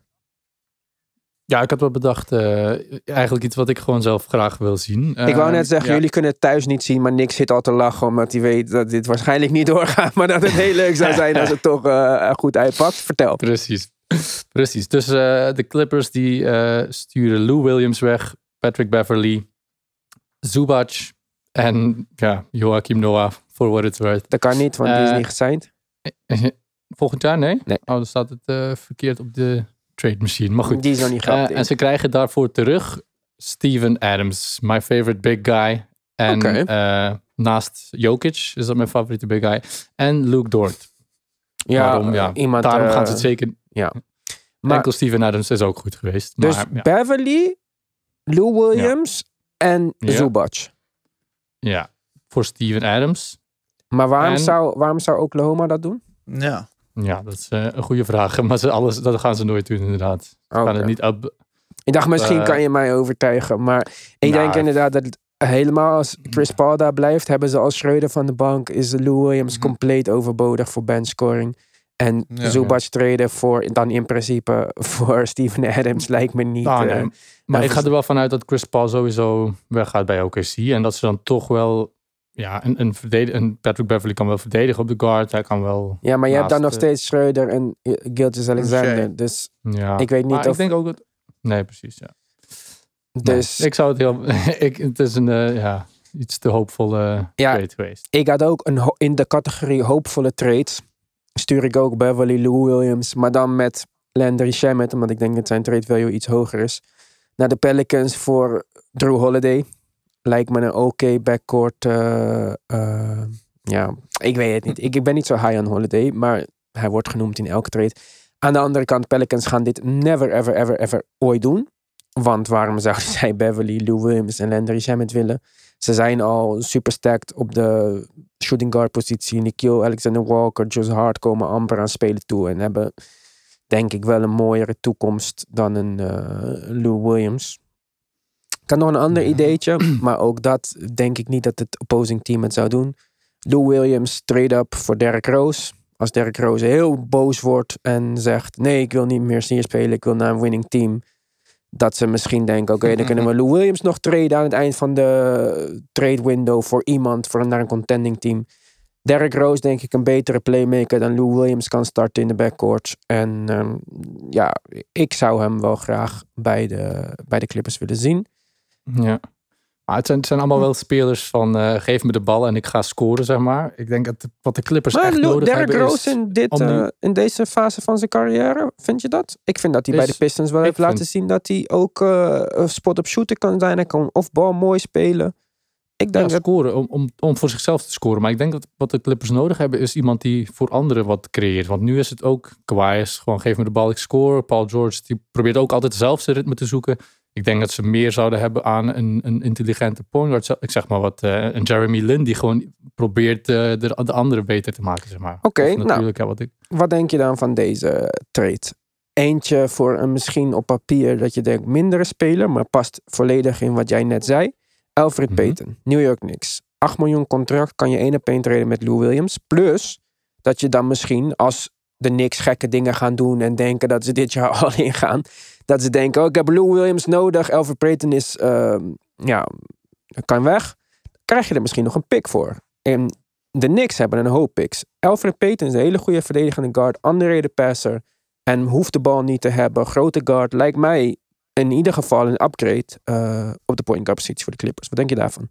Ja, ik had wel bedacht, eh, eigenlijk iets wat ik gewoon zelf graag wil zien. ik wou Eh, net zeggen, ja. jullie kunnen het thuis niet zien, maar Nick zit al te lachen omdat hij weet dat dit waarschijnlijk niet doorgaat. [LAUGHS] Maar dat het heel leuk zou zijn als het toch eh, goed uitpakt. Vertel. Precies. Precies. Dus eh, de Clippers die eh, sturen Lou Williams weg, Patrick Beverly, Zubac en ja, Joachim Noah, for what it's worth. Dat kan niet, want die is niet gesigned. Volgend jaar, nee? Nee. Oh, dan staat het eh, verkeerd op de trade machine. Maar goed. Die is nog niet Eh, en ze krijgen daarvoor terug Steven Adams, my favorite big guy. En eh, naast Jokic is dat mijn favoriete big guy. En Luke Dort. ja, Waarom? Ja, iemand. Daarom eh, gaan ze het zeker. maar- Enkel Steven Adams is ook goed geweest. Dus maar, ja. Beverly, Lou Williams en Ja. Zubac. ja, voor Steven Adams. Maar waarom, En- zou, waarom zou Oklahoma dat doen? Ja. Ja, dat is eh, een goede vraag. [LAUGHS] Maar ze, alles, dat gaan ze nooit doen, inderdaad. Ze gaan het niet up. Ik dacht, misschien Eh, kan je mij overtuigen. Maar ik nou, denk inderdaad dat het helemaal als Chris Paul daar blijft, hebben ze als Schreuder van de bank, is Lou Williams Mhm. compleet overbodig voor benchscoring. En Ja. Zubac traden voor, dan in principe [LAUGHS] voor Steven Adams lijkt me niet. Ah, eh, nee. Maar ik vers- ga er wel vanuit dat Chris Paul sowieso weggaat bij OKC. En dat ze dan toch wel... Ja, een, een, een Patrick Beverly kan wel verdedigen op de guard. Hij kan wel... ja, maar je hebt dan nog steeds Schreuder en Gilgis Alexander. Dus, Ja. Ik weet niet Maar of- Ik denk ook dat... Nee, precies, ja. dus Nee, ik zou het heel... [LAUGHS] ik, het is een eh, ja, iets te hoopvolle Ja. trade geweest. ik had ook een, in de categorie hoopvolle trades. Stuur ik ook Beverly Lou Williams, maar dan met Landry Shamet, omdat ik denk dat zijn trade value iets hoger is. Naar de Pelicans voor Drew Holiday. Lijkt me een oké backcourt. eh, eh, ja, ik weet het niet. Ik, ik ben niet zo high on Holiday, maar hij wordt genoemd in elke trade. Aan de andere kant, Pelicans gaan dit never, ever, ever, ever ooit doen. Want waarom zouden [LAUGHS] zij Beverly, Lou Williams en Landry Shamet willen? Ze zijn al super stacked op de shooting guard positie. Nikhil, Alexander Walker, Josh Hart komen amper aan spelen toe. En hebben denk ik wel een mooiere toekomst dan een eh, Lou Williams. Ik had nog een ander ideetje. [CLEARS THROAT] Maar ook dat denk ik niet dat het opposing team het zou doen. Lou Williams trade-up voor Derrick Rose. Als Derrick Rose heel boos wordt en zegt... Nee, ik wil niet meer hier spelen. Ik wil naar een winning team. Dat ze misschien denken... Oké, dan kunnen we [LAUGHS] Lou Williams nog traden aan het eind van de trade window... voor iemand, voor naar een contending team. Derrick Rose denk ik een betere playmaker dan Lou Williams kan starten in de backcourt. En ehm, ja, ik zou hem wel graag bij de, bij de Clippers willen zien. Ja. Maar het zijn, het zijn allemaal wel spelers van eh, geef me de bal en ik ga scoren, zeg maar. Ik denk dat wat de Clippers Maar echt nodig Derrick hebben Rose is... in, dit, nu- eh, in deze fase van zijn carrière, vind je dat? Ik vind dat hij bij de Pistons wel heeft laten zien dat hij ook eh, een spot op shooter kan zijn. Hij kan off bal mooi spelen. Ik Ja, denk dat scoren, om, om, om voor zichzelf te scoren. Maar ik denk dat wat de Clippers nodig hebben is iemand die voor anderen wat creëert. Want nu is het ook Kawhi is gewoon geef me de bal, ik score. Paul George die probeert ook altijd zelf zijn ritme te zoeken. Ik denk dat ze meer zouden hebben aan een, een intelligente point guard. Zo- Ik zeg maar wat, eh, een Jeremy Lin die gewoon probeert eh, de, de anderen beter te maken, zeg maar. Oké, nou. natuurlijk, ja, wat ik, Wat denk je dan van deze trade? Eentje voor een misschien op papier dat je denkt mindere speler, maar past volledig in wat jij net zei. Alfred Mhm. Payton, New York Knicks. 8 miljoen contract kan je één op één treden met Lou Williams. Plus dat je dan misschien als de Knicks gekke dingen gaan doen en denken dat ze dit jaar [LAUGHS] al ingaan. Dat ze denken, oh, ik heb Lou Williams nodig. Alfred Payton is, ehm, ja, kan weg. Krijg je er misschien nog een pick voor. En de Knicks hebben een hoop picks. Alfred Payton is een hele goede verdedigende guard. Underrated passer. En hoeft de bal niet te hebben. Grote guard. Lijkt mij in ieder geval een upgrade eh, op de point guard positie voor de Clippers. Wat denk je daarvan?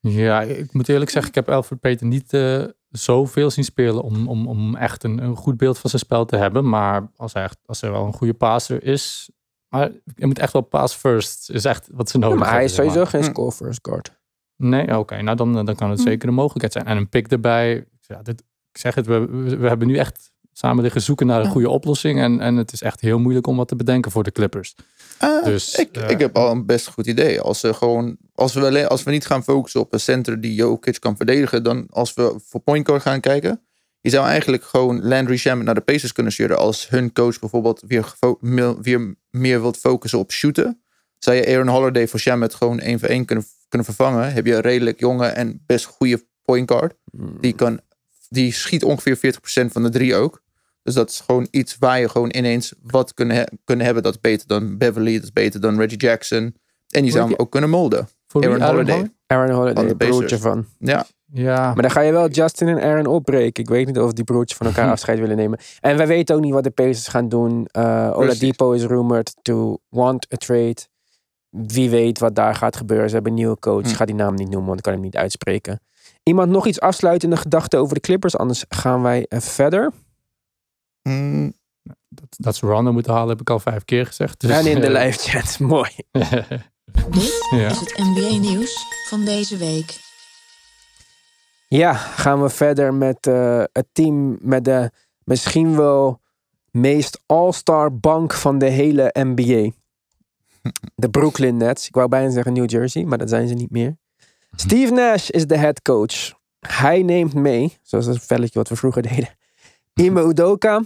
ja, ik moet eerlijk zeggen, ik heb Alfred Payton niet eh, zoveel zien spelen om, om, om echt een, een goed beeld van zijn spel te hebben. Maar als hij, echt, als hij wel een goede passer is. Maar je moet echt wel pass first. Is echt wat ze nodig maar hij is hebben, sowieso geen score first guard. Nee, oké. nou, dan, dan kan het zeker een mogelijkheid zijn. En een pick erbij. Ja, dit, ik zeg het, we, we, we hebben nu echt samen liggen zoeken naar een goede oplossing. En, en het is echt heel moeilijk om wat te bedenken voor de Clippers. Ah, Dus, ik, ik heb al een best goed idee. Als, ze gewoon, als, we alleen, als we niet gaan focussen op een center die Jokic kan verdedigen, dan als we voor point guard gaan kijken, je zou eigenlijk gewoon Landry Shamet naar de Pacers kunnen sturen als hun coach bijvoorbeeld weer, meer- weer meer wilt focussen op shooten. Zou je Aaron Holiday voor Shamet gewoon één voor één kunnen, kunnen vervangen, heb je een redelijk jonge en best goede point guard. Die, kan, die schiet ongeveer 40% van de drie ook. Dus dat is gewoon iets waar je gewoon ineens wat kunnen, he- kunnen hebben. Dat is beter dan Beverly, dat is beter dan Reggie Jackson. En die zou hem ook kunnen molden. Voor wie? Aaron Holiday. Aaron Holiday, broertje van. Ja, Ja, Maar dan ga je wel Justin en Aaron opbreken. Ik weet niet of die broertjes van elkaar [LAUGHS] afscheid willen nemen. En wij weten ook niet wat de Pacers gaan doen. Uh, Oladipo is rumored to want a trade. Wie weet wat daar gaat gebeuren. Ze hebben een nieuwe coach. Ik ga die naam niet noemen, want ik kan hem niet uitspreken. Iemand nog iets afsluitende gedachten over de Clippers? Anders gaan wij eh, verder. Mm, dat, dat ze Rondo moeten halen heb ik al vijf keer gezegd. Dus, en in de [LAUGHS] live chat. Mooi. Dit Ja. is het NBA-nieuws van deze week. Ja, gaan we verder met eh, het team met de misschien wel meest all-star bank van de hele NBA. De Brooklyn Nets. Ik wou bijna zeggen New Jersey, maar dat zijn ze niet meer. Steve Nash is de head coach. Hij neemt mee, zoals het velletje wat we vroeger deden, Ime Udoka,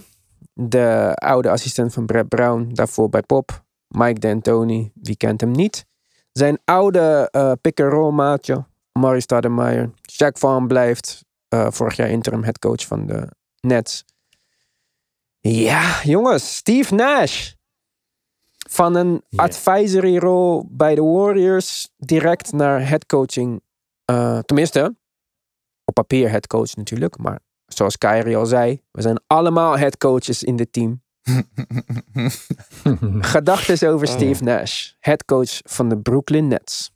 de oude assistent van Brett Brown, daarvoor bij Pop. Mike D'Antoni, wie kent hem niet. Zijn oude eh pick-and-roll maatje, Maurice Stoudemire. Shaq Vaughn blijft eh, vorig jaar interim headcoach van de Nets. Ja, jongens, Steve Nash. Van een Ja. advisory rol bij de Warriors direct naar headcoaching. eh tenminste, op papier headcoach natuurlijk. Maar zoals Kyrie al zei, we zijn allemaal headcoaches in dit team. [LAUGHS] Gedachten over Steve Nash, headcoach van de Brooklyn Nets.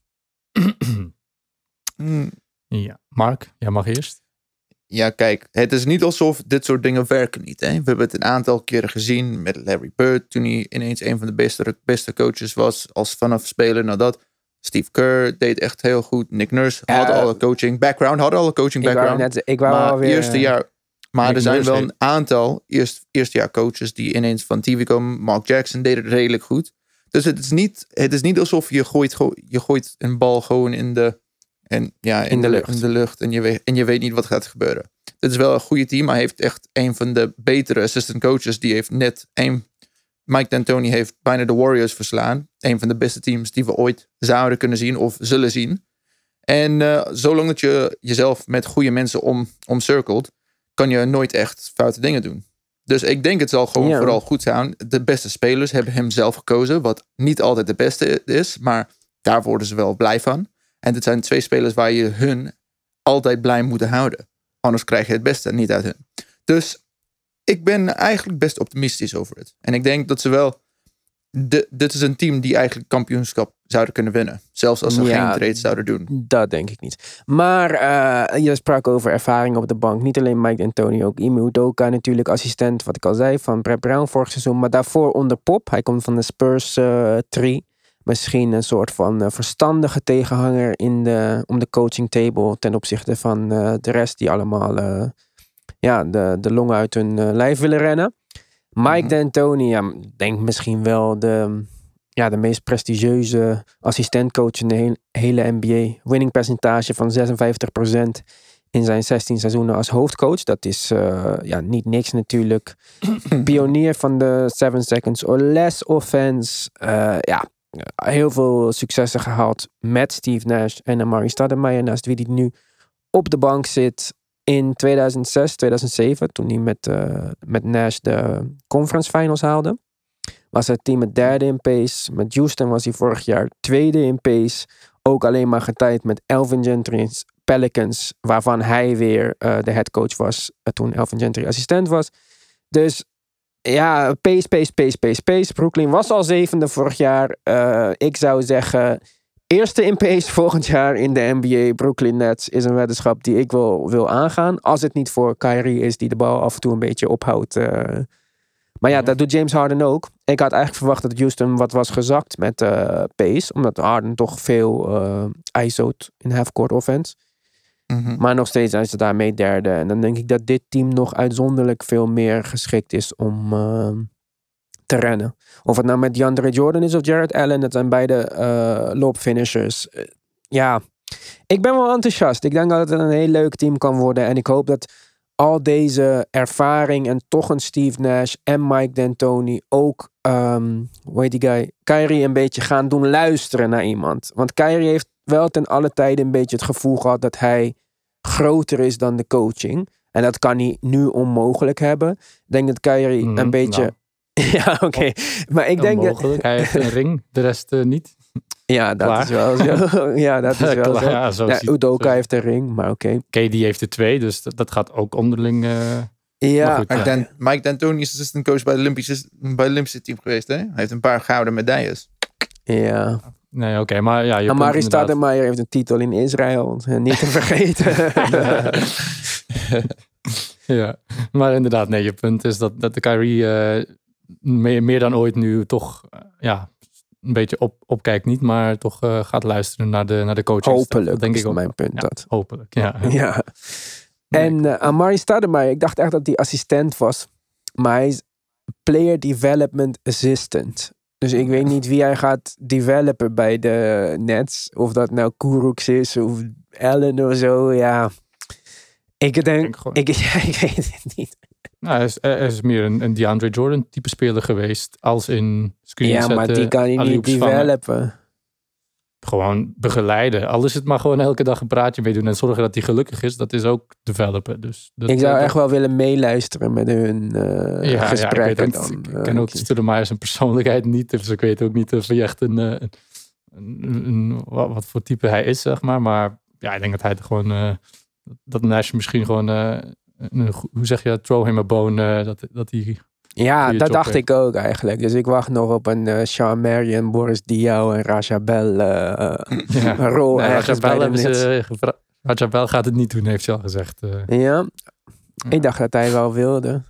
[CLEARS THROAT] mm. ja. Mark, jij mag eerst. Ja, kijk, het is niet alsof dit soort dingen werken niet. Hè? We hebben het een aantal keren gezien met Larry Bird toen hij ineens een van de beste, beste coaches was als vanaf speler naar dat. Steve Kerr deed echt heel goed. Nick Nurse had al een coaching background, had al een coaching Ik wou, background. net, ik wou maar alweer... eerste jaar, maar Nick er zijn Nurse wel een aantal eerst, eerstejaar coaches die ineens van TV komen. Mark Jackson deed het redelijk goed. Dus het is niet, het is niet alsof je gooit, go- je gooit een bal gewoon in de, en, ja, in, In de lucht. in de lucht en je, weet, en je weet niet wat gaat gebeuren. Het is wel een goede team, maar hij heeft echt een van de betere assistant coaches. Die heeft net een. Mike D'Antoni heeft bijna de Warriors verslaan. Een van de beste teams die we ooit zouden kunnen zien of zullen zien. En eh, zolang dat je jezelf met goede mensen om, omcirkelt, kan je nooit echt foute dingen doen. Dus ik denk het zal gewoon Ja. vooral goed zijn. De beste spelers hebben hem zelf gekozen, wat niet altijd de beste is, maar daar worden ze wel blij van. En dit zijn twee spelers waar je hun altijd blij moet houden. Anders krijg je het beste niet uit hun. Dus ik ben eigenlijk best optimistisch over het. En ik denk dat ze wel. De, dit is een team die eigenlijk kampioenschap zouden kunnen winnen. Zelfs als ze Ja. geen trades zouden doen. Dat denk ik niet. Maar eh, je sprak over ervaring op de bank. Niet alleen Mike D'Antoni, ook Ime Udoka natuurlijk. Assistent, wat ik al zei, van Brett Brown vorig seizoen. Maar daarvoor onder Pop. Hij komt van de Spurs eh tree. Misschien een soort van eh, verstandige tegenhanger in de, om de coaching table. Ten opzichte van eh, de rest die allemaal eh, ja, de, de longen uit hun eh, lijf willen rennen. Mike Mhm. D'Antoni, ja, denk misschien wel de, ja, de meest prestigieuze assistentcoach in de heel- hele NBA. Winning percentage van 56% in zijn 16 seizoenen als hoofdcoach. Dat is eh, ja, niet niks natuurlijk. [CLEARS THROAT] Pionier van de 7 seconds or less offense. Eh, ja, heel veel successen gehaald met Steve Nash en Amari Stoudemire. Naast wie die nu op de bank zit in 2006, 2007. Toen hij met, eh, met Nash de conference finals haalde. Was het team het derde in pace. Met Houston was hij vorig jaar tweede in pace. Ook alleen maar getijd met Elvin Gentry's Pelicans. Waarvan hij weer eh, de headcoach was. eh, toen Elvin Gentry assistent was. Dus ja, pace, pace, pace, pace, pace. Brooklyn was al zevende vorig jaar. Ik zou zeggen, Eerste in pace volgend jaar in de NBA Brooklyn Nets is een weddenschap die ik wel wil aangaan. Als het niet voor Kyrie is die de bal af en toe een beetje ophoudt. eh. Maar ja, dat doet James Harden ook. Ik had eigenlijk verwacht dat Houston wat was gezakt met eh, pace. Omdat Harden toch veel ISO't in half-court offense. Mhm. Maar nog steeds zijn ze daarmee derde. En dan denk ik dat dit team nog uitzonderlijk veel meer geschikt is om te rennen. Of het nou met DeAndre Jordan is of Jared Allen. Dat zijn beide eh loopfinishers. Eh, ja, ik ben wel enthousiast. Ik denk dat het een heel leuk team kan worden. En ik hoop dat al deze ervaring en toch een Steve Nash en Mike D'Antoni ook, ehm hoe heet die guy, Kyrie een beetje gaan doen luisteren naar iemand. Want Kyrie heeft wel ten alle tijden een beetje het gevoel gehad dat hij groter is dan de coaching. En dat kan hij nu onmogelijk hebben. Ik denk dat Kyrie Mhm, een beetje... nou. [LAUGHS] ja, oké. Maar ik denk dat... Hij heeft een ring, de rest eh, niet. Ja, dat Klaar. is wel zo. [LAUGHS] ja, dat is [LAUGHS] wel Klaar, zo. ja, zo Ja, Udoka zo- heeft een ring, maar oké. KD heeft er twee, dus dat, dat gaat ook onderling. eh, Ja, goed, Mike, ja. Dan, Mike D'Antoni is assistant coach bij het Olympische, bij het Olympische team geweest. Hè? Hij heeft een paar gouden medailles. ja. Nee, oké, maar ja, je Amari inderdaad. Stademeyer heeft een titel in Israël. eh, Niet te vergeten. ja, maar inderdaad, nee, je punt is dat, dat de Kyrie eh, meer, meer dan ooit nu toch eh, ja, een beetje op, opkijkt niet, maar toch eh, gaat luisteren naar de, naar de coaching. Hopelijk denk is ik ook. mijn punt Ja, dat. Hopelijk, ja. [LAUGHS] Ja. En eh, Amari Stademeyer, ik dacht echt dat hij assistent was. Maar hij is player development assistant. Dus ik weet niet wie hij gaat developen bij de Nets. Of dat nou Kuruks is of Allen of zo. Ja. Ik denk, ik, ja, [LAUGHS] ik weet het niet. Nou, hij, is, hij is meer een, een DeAndre Jordan type speler geweest. Als in screen Ja, maar die kan hij niet vangen. developen. Gewoon begeleiden. Al is het maar gewoon elke dag een praatje mee doen en zorgen dat hij gelukkig is. Dat is ook developen. Dus dat, Ik zou eh, echt wel willen meeluisteren met hun ja, gesprekken. ja, ik, dan, ken ook Stoudemire zijn persoonlijkheid niet. Dus ik weet ook niet of hij echt een, eh, een, een- een- wat, wat voor type hij is, zeg maar. Maar ja, ik denk dat hij er gewoon... eh, dat Nash misschien gewoon... hoe zeg je? Throw him a bone. eh, dat, dat hij... Ja, dat dacht heeft. ik ook eigenlijk. Dus ik wacht nog op een eh Sean Marion, Boris Diaw en Raja Bell eh, [LAUGHS] eh, Ja. een rol Nee, Rajabel hebben ze Rajabel gaat het niet doen, heeft ze al gezegd. eh. Ja, ik dacht dat hij wel wilde.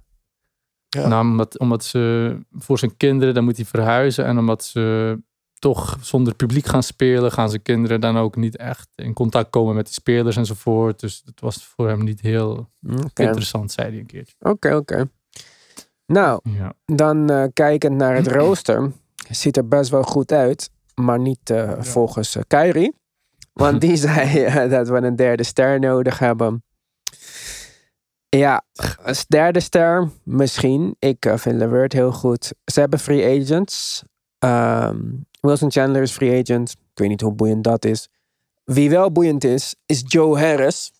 Ja. Nou, omdat, omdat ze voor zijn kinderen, dan moet hij verhuizen. En omdat ze toch zonder publiek gaan spelen, gaan zijn kinderen dan ook niet echt in contact komen met de spelers enzovoort. Dus het was voor hem niet heel interessant, zei hij een keertje. oké. oké. Nou, Ja. dan eh, kijkend naar het [CLEARS THROAT] rooster. Ziet er best wel goed uit. Maar niet eh, volgens eh, Kyrie. Want die [LAUGHS] zei dat we een derde ster nodig hebben. Ja, als derde ster misschien. Ik vind Levert heel goed. Ze hebben free agents. Ehm, Wilson Chandler is free agent. Ik weet niet hoe boeiend dat is. Wie wel boeiend is, is Joe Harris.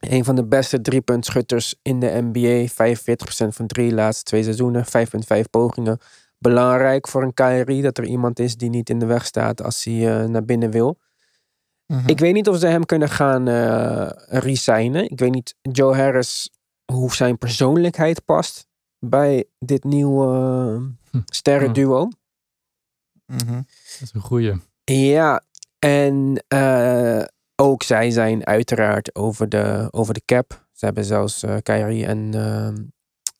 Een van de beste driepuntschutters in de NBA. 45% van drie laatste twee seizoenen. 5,5 pogingen. Belangrijk voor een Kyrie dat er iemand is die niet in de weg staat als hij eh, naar binnen wil. Ik weet niet of ze hem kunnen gaan eh resignen. Ik weet niet, Joe Harris, hoe zijn persoonlijkheid past bij dit nieuwe uh, sterrenduo. Mhm. Dat is een goeie. Ja, en eh, ook zij zijn uiteraard over de, over de cap. Ze hebben zelfs eh Kyrie en, ehm,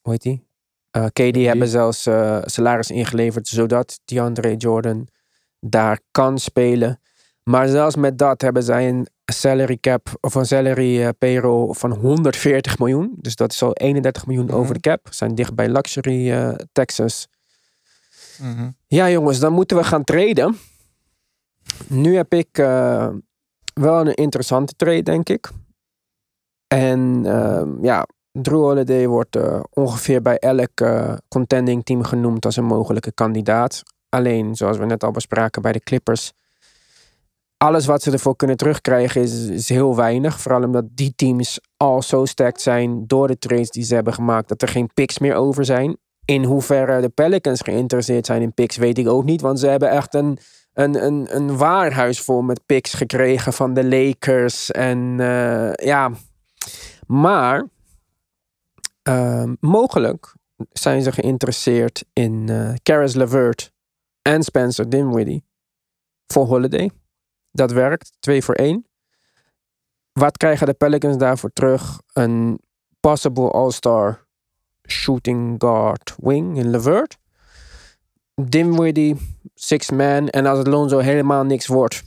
hoe heet die? Eh KD hebben zelfs salaris ingeleverd, zodat DeAndre Jordan daar kan spelen. Maar zelfs met dat hebben zij een salary cap of een salary payroll van 140 miljoen. Dus dat is al 31 miljoen Mhm. over de cap. Zijn dicht bij luxury eh, Mhm. Ja, jongens, dan moeten we gaan traden. Nu heb ik eh, wel een interessante trade, denk ik. En ehm, ja, Drew Holiday wordt eh, ongeveer bij elk eh, contending team genoemd als een mogelijke kandidaat. Alleen, zoals we net al bespraken bij de Clippers, alles wat ze ervoor kunnen terugkrijgen is, is heel weinig. Vooral omdat die teams al zo stacked zijn door de trades die ze hebben gemaakt, dat er geen picks meer over zijn. In hoeverre de Pelicans geïnteresseerd zijn in picks, weet ik ook niet. Want ze hebben echt een, een, een, een waarhuis vol met picks gekregen van de Lakers. En eh, ja, maar ehm, mogelijk zijn ze geïnteresseerd in eh Caris LeVert en Spencer Dinwiddie voor Holiday. Dat werkt. Twee voor één. Wat krijgen de Pelicans daarvoor terug? Een possible all-star shooting guard wing in Levert. Dinwiddie, six man. En als het Lonzo helemaal niks wordt,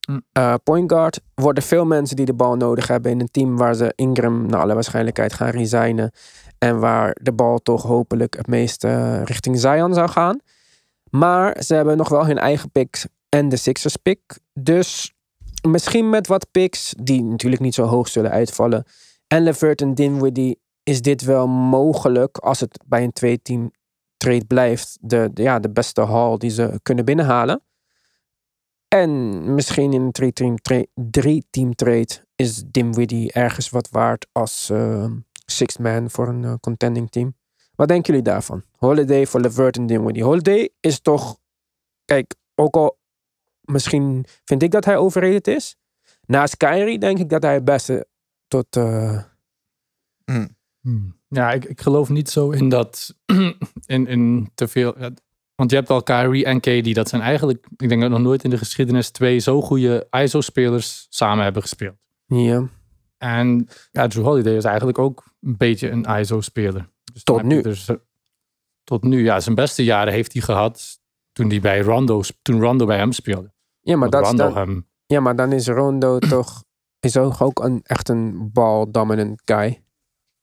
Hm. eh, point guard. Worden veel mensen die de bal nodig hebben in een team waar ze Ingram naar alle waarschijnlijkheid gaan resignen. En waar de bal toch hopelijk het meest eh, richting Zion zou gaan. Maar ze hebben nog wel hun eigen pick en de Sixers pick. Dus misschien met wat picks, die natuurlijk niet zo hoog zullen uitvallen. En Levert en Dinwiddie is dit wel mogelijk als het bij een twee-team trade blijft. De, ja, de beste haul die ze kunnen binnenhalen. En misschien in een drie-team tra- drie-team trade is Dinwiddie ergens wat waard als eh, sixth man voor een eh, contending team. Wat denken jullie daarvan? Holiday voor Levert en Dinwiddie. Holiday is toch, kijk, ook al misschien vind ik dat hij overrated is. Naast Kyrie denk ik dat hij het beste tot... eh, Hmm. Ja, ik, ik geloof niet zo in dat. [CLEARS THROAT] in, in te veel. Want je hebt al Kyrie en KD. Dat zijn eigenlijk. Ik denk dat nog nooit in de geschiedenis twee zo goede ISO-spelers samen hebben gespeeld. ja. En ja, Drew Holiday is eigenlijk ook een beetje een ISO-speler. Dus Tot nu. Dus, eh, tot nu, ja. Zijn beste jaren heeft hij gehad toen hij bij Rondo, toen Rondo bij hem speelde. Ja, maar, dat Rondo dan, hem. ja, maar dan is Rondo toch... Is ook, ook een, echt een ball-dominant guy.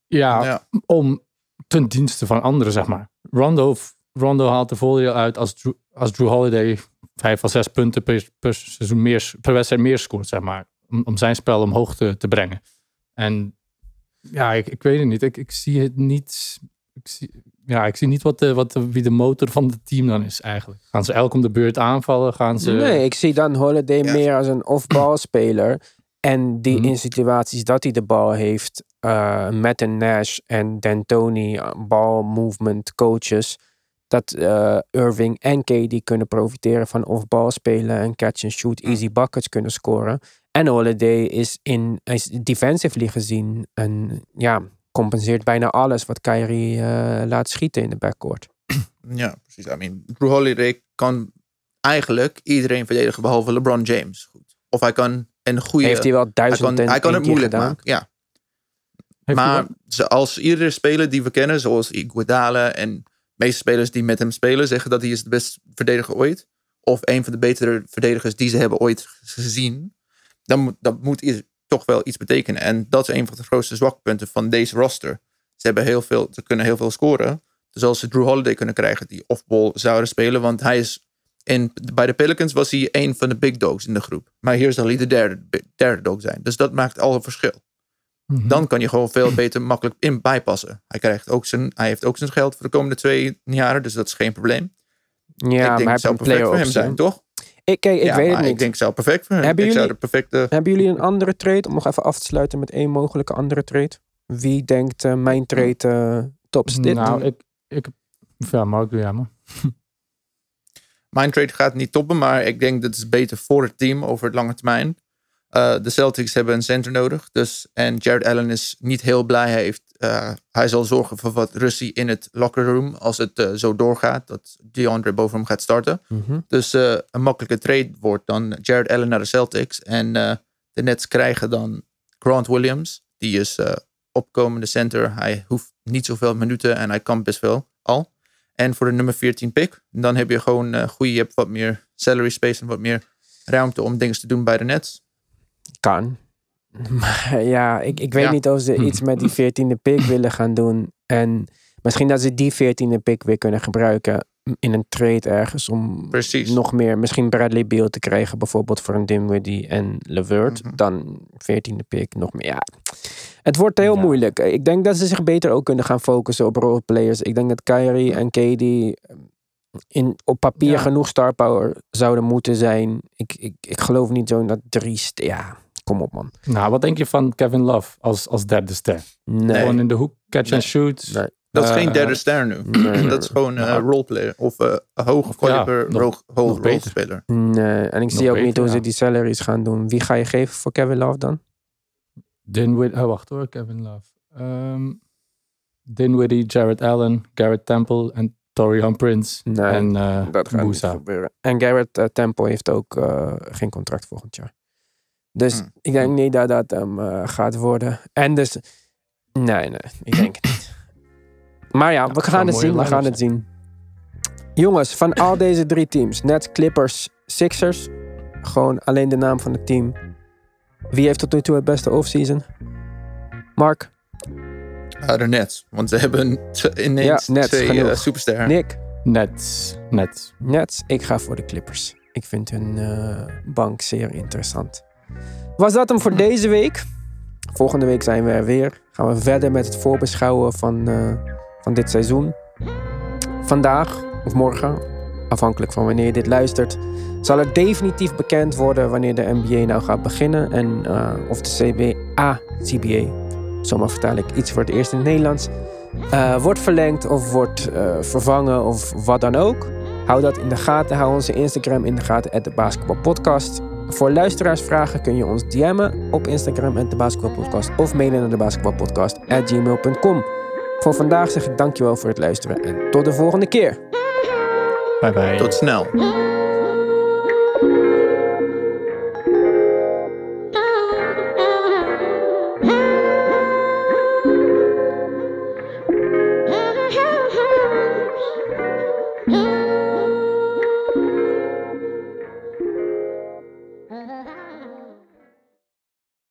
Ja, Ja. om ten dienste van anderen, zeg maar. Rondo, Rondo haalt er voordeel uit als Drew, als Drew Holiday vijf of zes punten per, per seizoen meer, per wedstrijd meer scoort, zeg maar. Om, om zijn spel omhoog te, te brengen. En ja, ik, ik weet het niet. Ik, ik zie het niet. Ik zie, ja, ik zie niet wat de, wat de, wie de motor van het team dan is eigenlijk. Gaan ze elk om de beurt aanvallen? Gaan ze... Nee, ik zie dan Holiday Ja. meer als een off-ball speler. En die Mhm. in situaties dat hij de bal heeft, eh, met een Nash en D'Antoni, eh, ball movement coaches, dat eh, Irving en KD kunnen profiteren van off-ball spelen en catch and shoot, easy buckets kunnen scoren. En Holiday is, in, is defensively gezien een, ja, compenseert bijna alles wat Kyrie laat schieten in de backcourt. Ja, precies. I mean, Drew Holiday kan eigenlijk iedereen verdedigen behalve LeBron James. Goed. Of hij kan een goede... Heeft hij wel hij duizend kan, en hij kan het moeilijk gedaan. maken. Ja. Heeft Maar wel- als iedere speler die we kennen, zoals Iguodala en de meeste spelers die met hem spelen, zeggen dat hij is de beste verdediger ooit. Of een van de betere verdedigers die ze hebben ooit gezien. Dan moet, dat moet toch wel iets betekenen. En dat is een van de grootste zwakpunten van deze roster. Ze, hebben heel veel, ze kunnen heel veel scoren. Dus als ze Drew Holiday kunnen krijgen die off-ball zouden spelen. Want hij is in, bij de Pelicans was hij een van de big dogs in de groep. Maar hier zal hij de derde, derde dog zijn. Dus dat maakt al een verschil Mhm. dan kan je gewoon veel beter makkelijk in bijpassen. Hij, krijgt ook zijn, hij heeft ook zijn geld voor de komende twee jaren, dus dat is geen probleem. Ja, ik denk maar het zou een perfect voor hem zijn, toch? Ik, kijk, ik ja, weet het maar niet. ik denk het zou perfect voor hem. Hebben ik zou jullie- de perfecte... Hebben jullie een andere trade? Om nog even af te sluiten met één mogelijke andere trade. Wie denkt eh, mijn trade eh tops dit? Nou, ik, ik, ja, Mark, doe jij [LAUGHS] maar. Mijn trade gaat niet toppen, maar ik denk dat het is beter voor het team over het lange termijn. Eh, de Celtics hebben een center nodig. Dus, en Jared Allen is niet heel blij. Hij, heeft, eh, hij zal zorgen voor wat rustie in het locker room als het eh, zo doorgaat. Dat DeAndre boven hem gaat starten. Mhm. Dus een makkelijke trade wordt dan Jared Allen naar de Celtics. En de Nets krijgen dan Grant Williams. Die is opkomende center. Hij hoeft niet zoveel minuten en hij kan best wel al. En voor de nummer 14 pick, dan heb je gewoon eh goede, je hebt wat meer salary space en wat meer ruimte om dingen te doen bij de Nets. Kan. [LAUGHS] Maar ja, ik, ik weet Ja. niet of ze iets met die veertiende pick willen gaan doen. En misschien dat ze die veertiende pick weer kunnen gebruiken in een trade ergens om Precies. nog meer, misschien Bradley Beal te krijgen, bijvoorbeeld voor een Dinwiddie en Levert. Mhm. Dan veertiende pick nog meer. Ja, het wordt heel Ja. moeilijk. Ik denk dat ze zich beter ook kunnen gaan focussen op roleplayers. Ik denk dat Kyrie en KD in, op papier Ja. genoeg star power zouden moeten zijn. Ik, ik, ik geloof niet zo in dat drie. st- Ja, kom op man. Nou, wat denk je van Kevin Love als, als derde ster? Nee. Gewoon in de hoek, catch Nee. and shoot. Nee. Dat is Eh, geen derde ster nu. nee, dat is gewoon een Nou. roleplayer of eh, een hoge caliber nog- ro- ho- nog beter. rolespeler. Nee, en ik zie Nog ook niet hoe ze ja. die salaries gaan doen. Wie ga je geven voor Kevin Love dan? Dinwiddie, oh, wacht hoor, Kevin Love. Ehm Dinwiddie, Jared Allen, Garrett Temple en Torian Prince Nee, en eh Dat gaat niet gebeuren. En Garrett eh, Temple heeft ook eh, geen contract volgend jaar. Dus Hmm. ik denk niet dat dat hem eh, gaat worden. En dus, nee, nee, ik denk het niet. Maar ja, we gaan het zien, we gaan het zien. Jongens, van al deze drie teams, Nets, Clippers, Sixers, gewoon alleen de naam van het team. Wie heeft tot nu toe het beste offseason? Mark, de Nets. Want ze hebben ineens Ja, Nets, twee supersterren. Nick, Nets. Nets. Nets. Ik ga voor de Clippers. Ik vind hun eh, bank zeer interessant. Was dat hem voor deze week? Volgende week zijn we er weer. Gaan we verder met het voorbeschouwen van, eh, van dit seizoen. Vandaag of morgen, afhankelijk van wanneer je dit luistert, zal het definitief bekend worden wanneer de NBA nou gaat beginnen. En eh, of de CBA, CBA, zomaar vertaal ik iets voor het eerst in het Nederlands, eh, wordt verlengd of wordt eh, vervangen of wat dan ook. Hou dat in de gaten. Hou onze Instagram in de gaten, at de basketbalpodcast. Voor luisteraarsvragen kun je ons DM'en op Instagram, de basketbalpodcast. Of mailen naar de at gmail.com. Voor vandaag zeg ik dankjewel voor het luisteren en tot de volgende keer. Bye bye. Tot snel.